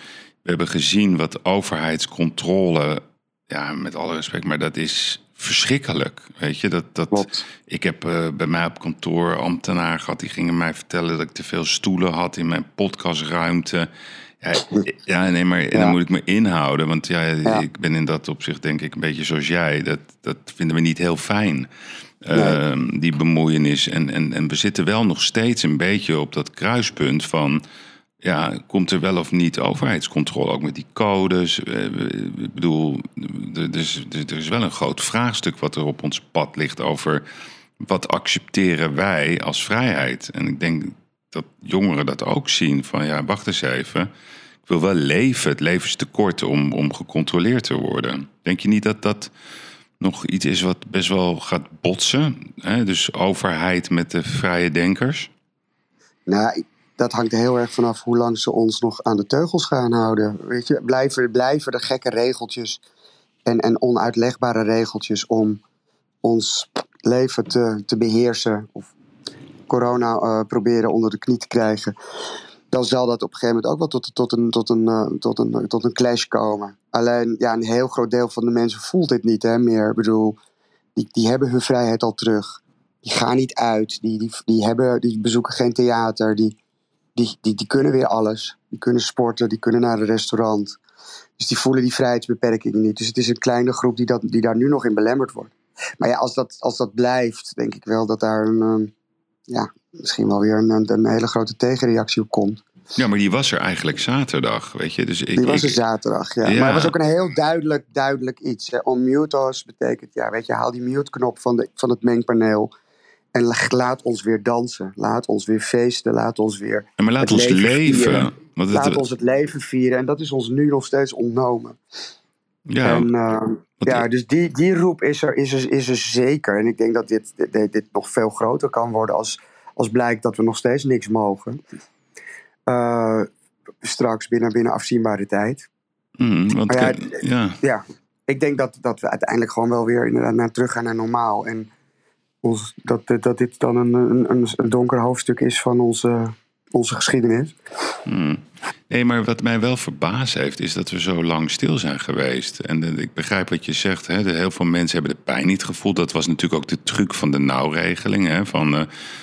we hebben gezien wat overheidscontrole... ja, met alle respect, maar dat is verschrikkelijk. Weet je, dat... dat Klopt. Ik heb eh, bij mij op kantoor ambtenaar gehad. Die gingen mij vertellen dat ik te veel stoelen had in mijn podcastruimte. Ja, ja nee, maar dan Ja. moet ik me inhouden. Want ja, Ja. ik ben in dat opzicht denk ik een beetje zoals jij. Dat, dat vinden we niet heel fijn. Ehm, die bemoeienis. En, en, en we zitten wel nog steeds een beetje op dat kruispunt van... Ja, komt er wel of niet overheidscontrole? Ook met die codes. Eh, Ik bedoel, er is, er is wel een groot vraagstuk wat er op ons pad ligt over wat accepteren wij als vrijheid. En ik denk dat jongeren dat ook zien van ja, wacht eens even. Ik wil wel leven. Het leven is te kort om, om gecontroleerd te worden. Denk je niet dat dat nog iets is wat best wel gaat botsen. Hè? Dus overheid met de vrije denkers. Nou, dat hangt heel erg vanaf hoe lang ze ons nog aan de teugels gaan houden. Weet je, blijven, blijven er gekke regeltjes en, en onuitlegbare regeltjes om ons leven te, te beheersen. Of corona uh, proberen onder de knie te krijgen. Dan zal dat op een gegeven moment ook wel tot, tot, een, tot, een, uh, tot, een, tot een clash komen. Alleen ja, een heel groot deel van de mensen voelt dit niet hè, meer. Ik bedoel, die, die hebben hun vrijheid al terug. Die gaan niet uit. Die, die, die, hebben, die bezoeken geen theater. Die, die, die, die kunnen weer alles. Die kunnen sporten, die kunnen naar een restaurant. Dus die voelen die vrijheidsbeperkingen niet. Dus het is een kleine groep die, dat, die daar nu nog in belemmerd wordt. Maar ja, als dat, als dat blijft, denk ik wel dat daar een, ehm, ja, misschien wel weer een, een hele grote tegenreactie op komt. Ja, maar die was er eigenlijk zaterdag, weet je. Dus ik, die was er ik- zaterdag, ja. Ja. Maar het was ook een heel duidelijk, duidelijk iets. Hè. Unmute us betekent, ja, weet je, haal die mute-knop van, de, van het mengpaneel. En la- laat ons weer dansen. Laat ons weer feesten. Laat ons weer Ja, maar laat het ons leven leven. vieren. Want het, Laat ons het leven vieren. En dat is ons nu nog steeds ontnomen. ja, en, eh, ja, dus die, die roep is er, is, er, is er zeker. En ik denk dat dit, dit, dit nog veel groter kan worden als, als blijkt dat we nog steeds niks mogen. Eh, straks binnen, binnen afzienbare tijd. mm, want ja, Ja, ik denk dat, dat we uiteindelijk gewoon wel weer inderdaad naar terug gaan naar normaal. En ons, dat, dat dit dan een, een, een, donker hoofdstuk is van onze, onze geschiedenis. Mm. Nee, maar wat mij wel verbaasd heeft, is dat we zo lang stil zijn geweest. En eh, ik begrijp wat je zegt. Hè? de- Heel veel mensen hebben de pijn niet gevoeld. Dat was natuurlijk ook de truc van de nauwregeling. Hè? Van, eh,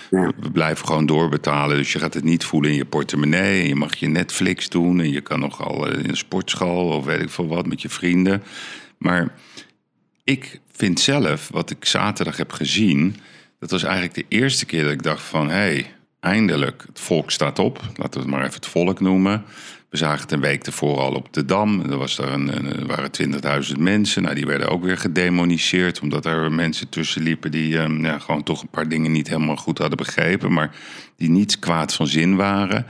Ja. We blijven gewoon doorbetalen. Dus je gaat het niet voelen in je portemonnee. En je mag je Netflix doen. En je kan nogal in een sportschool of weet ik veel wat met je vrienden. Maar ik vind zelf, wat ik zaterdag heb gezien... dat was eigenlijk de eerste keer dat ik dacht van... hé, hey, eindelijk, het volk staat op. Laten we het maar even het volk noemen. We zagen het een week tevoren al op de Dam. Er, was daar een, waren 20.000 mensen. Nou, die werden ook weer gedemoniseerd... omdat er mensen tussen liepen die ehm, ja, gewoon toch een paar dingen niet helemaal goed hadden begrepen... maar die niets kwaad van zin waren...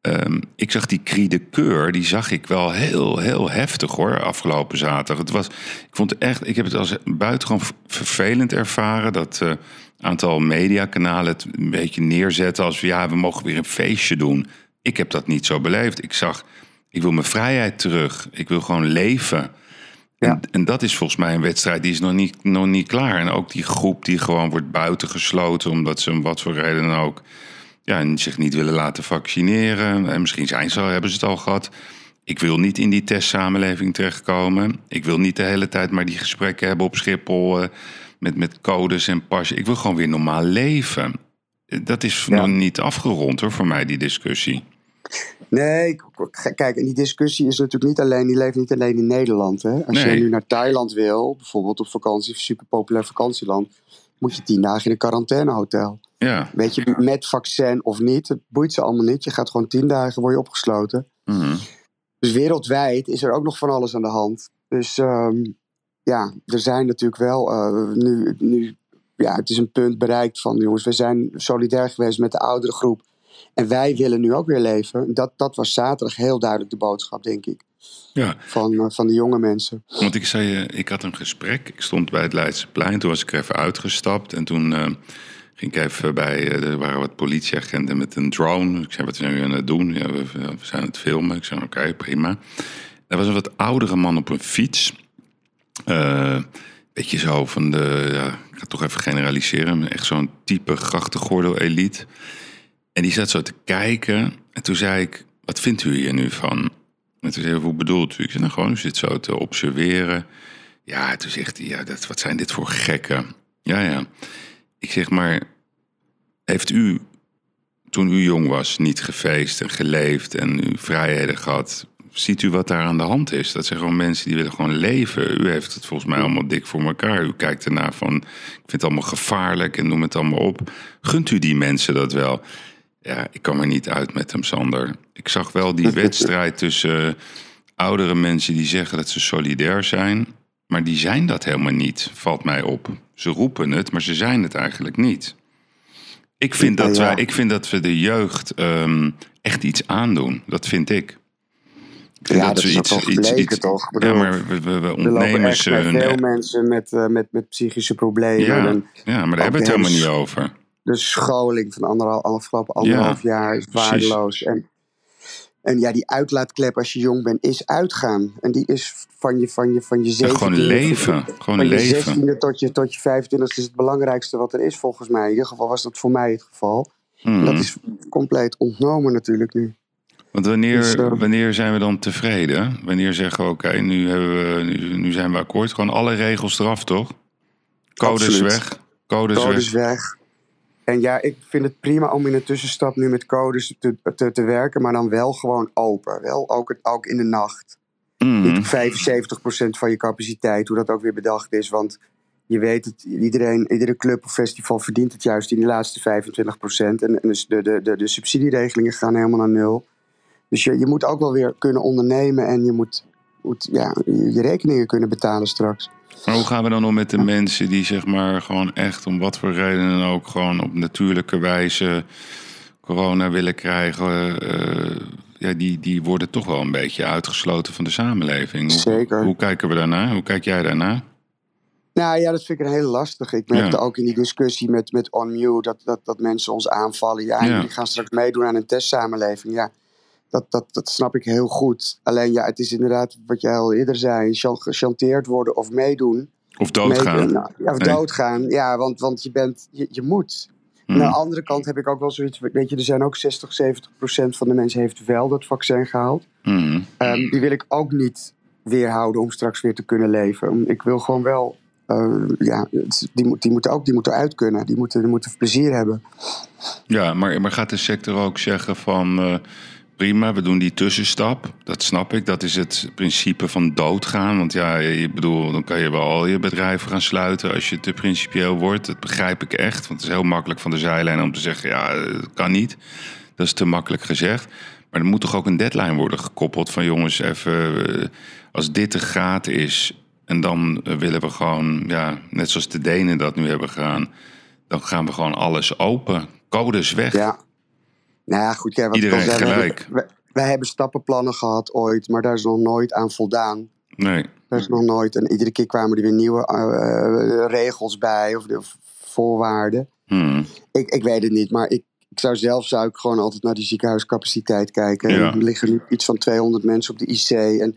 Ehm, ik zag die cri de keur, die zag ik wel heel, heel heftig hoor, afgelopen zaterdag. Het was, ik vond echt, ik heb het als buitengewoon vervelend ervaren dat eh aantal mediakanalen het een beetje neerzetten als ja, we mogen weer een feestje doen. Ik heb dat niet zo beleefd. Ik zag, ik wil mijn vrijheid terug. Ik wil gewoon leven. En, en dat is volgens mij een wedstrijd die is nog niet, nog niet klaar. En ook die groep die gewoon wordt buitengesloten omdat ze om wat voor reden dan ook ja, en zich niet willen laten vaccineren. En misschien zijn ze al, hebben ze het al gehad. Ik wil niet in die testsamenleving terechtkomen. Ik wil niet de hele tijd maar die gesprekken hebben op Schiphol... eh, met, met codes en pasjes. Ik wil gewoon weer normaal leven. Dat is Ja. nog niet afgerond hoor, voor mij, die discussie. Nee, kijk, en die discussie is natuurlijk niet alleen, die leeft niet alleen in Nederland. Hè? Als Nee. je nu naar Thailand wil, bijvoorbeeld op vakantie, super populair vakantieland, moet je tien dagen in een quarantainehotel. Ja. Weet je, met vaccin of niet, het boeit ze allemaal niet. Je gaat gewoon tien dagen, word je opgesloten. Mhm. Dus wereldwijd is er ook nog van alles aan de hand. Dus ehm, ja, er zijn natuurlijk wel eh, nu, nu, ja, het is een punt bereikt van jongens, we zijn solidair geweest met de oudere groep. En wij willen nu ook weer leven. Dat, dat was zaterdag heel duidelijk de boodschap, denk ik, ja, van, eh, van de jonge mensen. want ik zei, eh, ik had een gesprek. Ik stond bij het Leidseplein, toen was ik even uitgestapt. En toen eh, ging ik even bij, er waren wat politieagenten met een drone. Ik zei, wat zijn jullie aan het doen? Ja, we, we zijn aan het filmen. Ik zei, oké, prima. Er was een wat oudere man op een fiets. Eh beetje zo van de, ja, ik ga toch even generaliseren, echt zo'n type grachtengordel-elite. En die zat zo te kijken. En toen zei ik, wat vindt u hier nu van? En toen zei hoe bedoelt u? Ik zei, nou gewoon, u zit zo te observeren. Ja, toen zegt hij, ja, dat, wat zijn dit voor gekken? Ja, ja. Ik zeg maar, heeft u toen u jong was niet gefeest en geleefd en u vrijheden gehad? Ziet u wat daar aan de hand is? Dat zijn gewoon mensen die willen gewoon leven. U heeft het volgens mij allemaal dik voor elkaar. U kijkt ernaar van, ik vind het allemaal gevaarlijk en noem het allemaal op. Gunt u die mensen dat wel? Ja, ik kan er niet uit met hem, Sander. Ik zag wel die [laughs] wedstrijd tussen oudere mensen die zeggen dat ze solidair zijn. Maar die zijn dat helemaal niet, valt mij op. Ze roepen het, maar ze zijn het eigenlijk niet. Ik vind dat, wij, ik vind dat we de jeugd ehm, echt iets aandoen. Dat vind ik. Ja, dat is ook wel gebleken, toch? Ja, maar we, we, we ontnemen ze veel mensen met, eh, met, met psychische problemen. Ja, En ja, maar daar hebben we het helemaal niet over. De scholing van anderhal, afgelopen anderhalf jaar is waardeloos. En, en ja, die uitlaatklep als je jong bent, is uitgaan. En die is van je, van je, van je Ja, gewoon 17e leven. Gewoon Van je. 16e tot je, tot je 25 is het belangrijkste wat er is, volgens mij. In ieder geval was dat voor mij het geval. Mhm. Dat is compleet ontnomen natuurlijk nu. Want wanneer, Dus, eh, wanneer zijn we dan tevreden? Wanneer zeggen we, oké, nu, hebben we, nu, nu zijn we akkoord. Gewoon alle regels eraf, toch? Codes Absoluut. weg. Codes, Codes weg. weg. En ja, ik vind het prima om in een tussenstap nu met codes te, te, te werken, maar dan wel gewoon open. Wel ook, het, ook in de nacht. Mhm. Niet op 75% van je capaciteit, hoe dat ook weer bedacht is. Want je weet het, iedereen, iedere club of festival verdient het juist in die laatste 25%. En, en dus de, de, de, de subsidieregelingen gaan helemaal naar nul. Dus je, je moet ook wel weer kunnen ondernemen en je moet, moet ja, je rekeningen kunnen betalen straks. Maar hoe gaan we dan om met de mensen die zeg maar gewoon echt om wat voor reden dan ook gewoon op natuurlijke wijze corona willen krijgen? eh, ja, die, die worden toch wel een beetje uitgesloten van de samenleving. Hoe, Zeker. Hoe kijken we daarna? Hoe kijk jij daarna? Nou ja, dat vind ik een hele lastige. Ik merkte Ja. ook in die discussie met, met OnMute dat, dat, dat mensen ons aanvallen. Ja, Ja. jullie gaan straks meedoen aan een testsamenleving. Ja, dat, dat, dat snap ik heel goed. Alleen ja, het is inderdaad wat jij al eerder zei: chan- gechanteerd worden of meedoen. Of doodgaan? Nou, ja, of Nee. doodgaan. Ja, want, want je, bent, je, je moet. Hmm. Aan de andere kant heb ik ook wel zoiets. Weet je, er zijn ook 60, 70 procent van de mensen heeft wel dat vaccin gehaald. Mhm. Ehm, die wil ik ook niet weerhouden om straks weer te kunnen leven. Ik wil gewoon wel. eh, ja, die, die moeten ook die moeten uit kunnen. Die moeten, die moeten plezier hebben. Ja, maar, maar gaat de sector ook zeggen van eh, prima, we doen die tussenstap. Dat snap ik. Dat is het principe van doodgaan. Want ja, je bedoel, dan kan je wel al je bedrijven gaan sluiten als je te principieel wordt. Dat begrijp ik echt. Want het is heel makkelijk van de zijlijn om te zeggen, ja, dat kan niet. Dat is te makkelijk gezegd. Maar er moet toch ook een deadline worden gekoppeld van jongens, even eh, als dit de graad is. En dan willen we gewoon, ja, net zoals de Denen dat nu hebben gedaan. Dan gaan we gewoon alles open. Codes weg. Ja. Nou ja, goed. Kijk, wat Iedereen wij gelijk. hebben- Wij, wij hebben stappenplannen gehad ooit, maar daar is nog nooit aan voldaan. Nee. Daar is nog nooit. En iedere keer kwamen er weer nieuwe eh, regels bij of, of voorwaarden. Hmm. Ik, ik weet het niet, maar ik, ik zou zelf zou ik gewoon altijd naar die ziekenhuiscapaciteit kijken. Ja. Er liggen nu iets van 200 mensen op de IC. En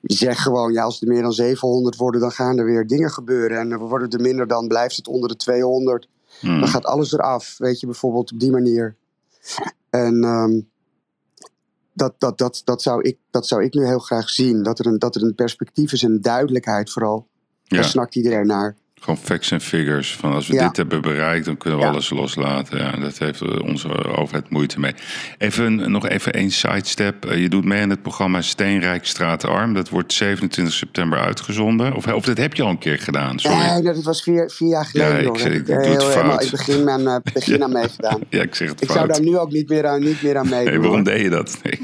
je zegt gewoon, ja, als er meer dan 700 worden, dan gaan er weer dingen gebeuren. En worden er minder, dan blijft het onder de 200. Hmm. Dan gaat alles eraf, weet je, bijvoorbeeld op die manier. En ehm, dat, dat, dat, dat, zou ik, dat zou ik nu heel graag zien. Dat er een, dat er een perspectief is, een duidelijkheid vooral. Ja, Daar snakt iedereen naar. Gewoon facts en figures. Van als we Ja. dit hebben bereikt, dan kunnen we Ja. alles loslaten. Ja, dat heeft eh, onze overheid moeite mee. Even, nog even één sidestep. Eh, Je doet mee aan het programma Steenrijk Straatarm. Dat wordt 27 september uitgezonden. Of, of dat heb je al een keer gedaan, sorry. Nee, dat was vier, vier jaar geleden. Ja, ik zeg, Heb ik doe het heel- helemaal fout. in het [laughs] begin aan, eh, begin aan meegedaan. Ja, ik zeg het Ik zou fout. daar nu ook niet meer aan, niet meer aan meedoen. Waarom deed je dat? Nee.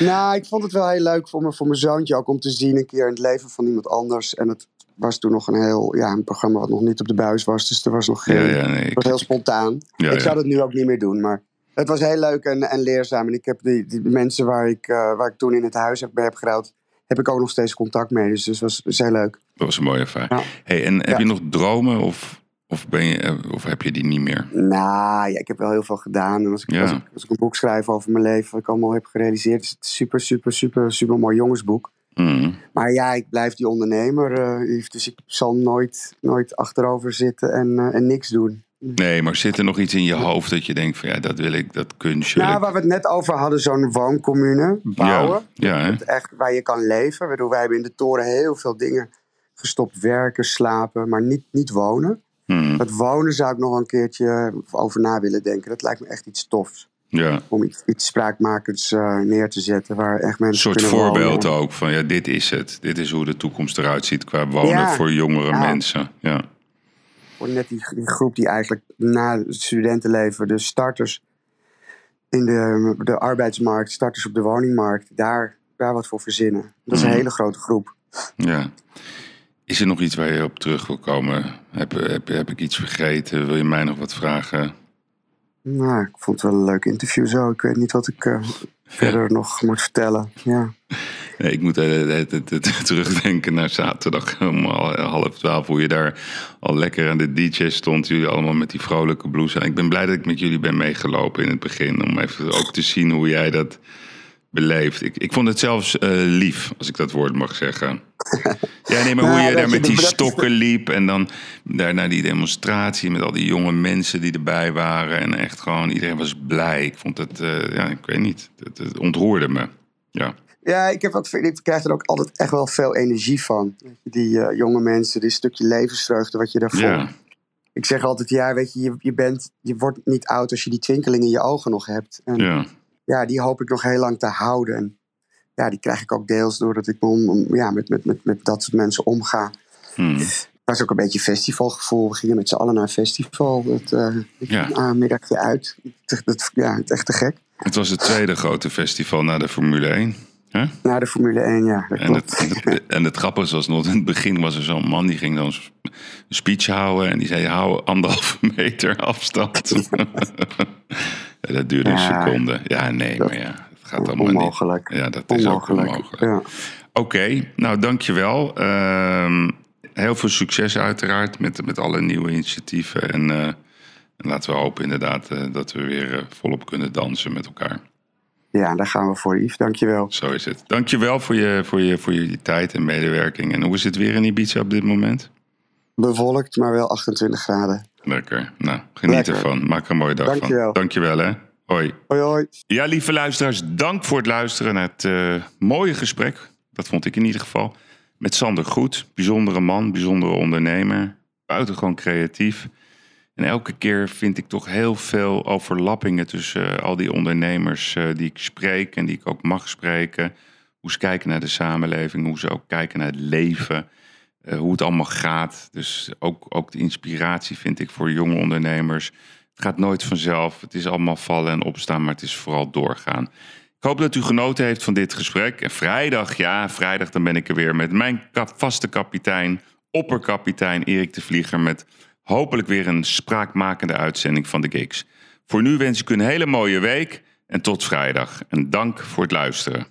Nou, ik vond het wel heel leuk voor, me, voor mijn zoontje ook om te zien een keer in het leven van iemand anders. En het was toen nog een heel, ja, een programma wat nog niet op de buis was. Dus er was nog geen, Ja, ja, nee. het Ik, was heel spontaan. ja, ik zou dat nu ook niet meer doen, maar het was heel leuk en, en leerzaam. En ik heb die, die mensen waar ik, eh, waar ik toen in het huis heb, bij heb gerouwd, heb ik ook nog steeds contact mee. Dus het was, was heel leuk. Dat was een mooie ervaring. Hey, en heb je nog dromen of, of, ben je, eh, of heb je die niet meer? Nou, ja, ik heb wel heel veel gedaan. En als ik, Ja. als, ik, als ik een boek schrijf over mijn leven, wat ik allemaal heb gerealiseerd, is het super, super, super, super mooi jongensboek. Hmm. Maar ja, ik blijf die ondernemer. eh, dus ik zal nooit, nooit achterover zitten en, eh, en niks doen. Nee, maar zit er nog iets in je hoofd dat je denkt van ja, dat wil ik, dat kunstje. Nou, waar we het net over hadden, zo'n wooncommune bouwen. Ja, echt waar je kan leven. Bedoel, wij hebben in de toren heel veel dingen gestopt. Werken, slapen, maar niet, niet wonen. Hmm. Dat wonen zou ik nog een keertje over na willen denken. Dat lijkt me echt iets tofs. Ja. Om iets, iets spraakmakends eh, neer te zetten. Waar echt Een mensen soort kunnen voorbeeld wonen. ook van ja, dit is het. Dit is hoe de toekomst eruit ziet qua wonen Ja. voor jongere Ja. mensen. Ja. Voor net die, die groep die eigenlijk na het studentenleven, de starters in de, de arbeidsmarkt, starters op de woningmarkt, daar, daar wat voor verzinnen. Dat is een Mhm. hele grote groep. ja. Is er nog iets waar je op terug wil komen? Heb, heb, heb ik iets vergeten? Wil je mij nog wat vragen? Nou, ik vond het wel een leuk interview zo. Ik weet niet wat ik eh, verder nog moet vertellen. Ja. Nee, ik moet eh, eh, eh, terugdenken naar zaterdag [laughs] om half twaalf. Hoe je daar al lekker aan de DJ stond. Jullie allemaal met die vrolijke blues. En ik ben blij dat ik met jullie ben meegelopen in het begin. Om even ook te zien hoe jij dat beleeft. Ik, ik vond het zelfs lief, als ik dat woord mag zeggen. Ja, nee, maar hoe je daar met die stokken liep en dan daar naar die demonstratie met al die jonge mensen die erbij waren en echt gewoon iedereen was blij. Ik vond het, ja, ik weet niet, het, het ontroerde me. Ja. Ja, ik, heb ook, ik krijg er ook altijd echt wel veel energie van. Die uh, jonge mensen, dit stukje levensvreugde wat je daarvoor. Ja. Ik zeg altijd, ja, weet je, je, je, bent, je wordt niet oud als je die twinkeling in je ogen nog hebt. En ja. ja, die hoop ik nog heel lang te houden. Ja, die krijg ik ook deels doordat ik om, ja, met, met, met, met dat soort mensen omga. Hmm. Het was ook een beetje festivalgevoel. We gingen met z'n allen naar een festival. Dat, uh, ja. Een middagje uit. Dat, ja, het echt te gek. Het was het tweede grote festival na de Formule 1. Huh? Na de Formule 1, ja. En het, en, het, grappige was nog, in het begin was er zo'n man die ging dan een speech houden. En die zei, hou anderhalve [laughs] meter afstand. [laughs] dat duurde een seconde. Ja, nee, maar ja, het gaat allemaal onmogelijk. niet. Ja, dat is ook onmogelijk. Ja. Oké, nou dankjewel. Uh, heel veel succes uiteraard met, met alle nieuwe initiatieven. En, uh, en laten we hopen inderdaad uh, dat we weer uh, volop kunnen dansen met elkaar. Ja, daar gaan we voor, Yves. Dankjewel. Zo is het. Dankjewel voor je, voor je, voor je tijd en medewerking. En hoe is het weer in Ibiza op dit moment? Bewolkt, maar wel 28 graden. Lekker. Nou, geniet ervan. Maak er een mooie dag Dankjewel. van. Dankjewel, hè. Hoi. Hoi, hoi. Ja, lieve luisteraars, dank voor het luisteren naar het uh, mooie gesprek. Dat vond ik in ieder geval. Met Sander Goed. Bijzondere man, bijzondere ondernemer. Buitengewoon creatief. En elke keer vind ik toch heel veel overlappingen tussen eh, al die ondernemers uh, die ik spreek en die ik ook mag spreken. Hoe ze kijken naar de samenleving, hoe ze ook kijken naar het leven, uh, hoe het allemaal gaat. Dus ook, ook de inspiratie vind ik voor jonge ondernemers. Het gaat nooit vanzelf, het is allemaal vallen en opstaan, maar het is vooral doorgaan. Ik hoop dat u genoten heeft van dit gesprek. En vrijdag, ja, vrijdag dan ben ik er weer met mijn vaste kapitein, opperkapitein Erik de Vlieger met hopelijk weer een spraakmakende uitzending van de Gigs. Voor nu wens ik u een hele mooie week en tot vrijdag. En dank voor het luisteren.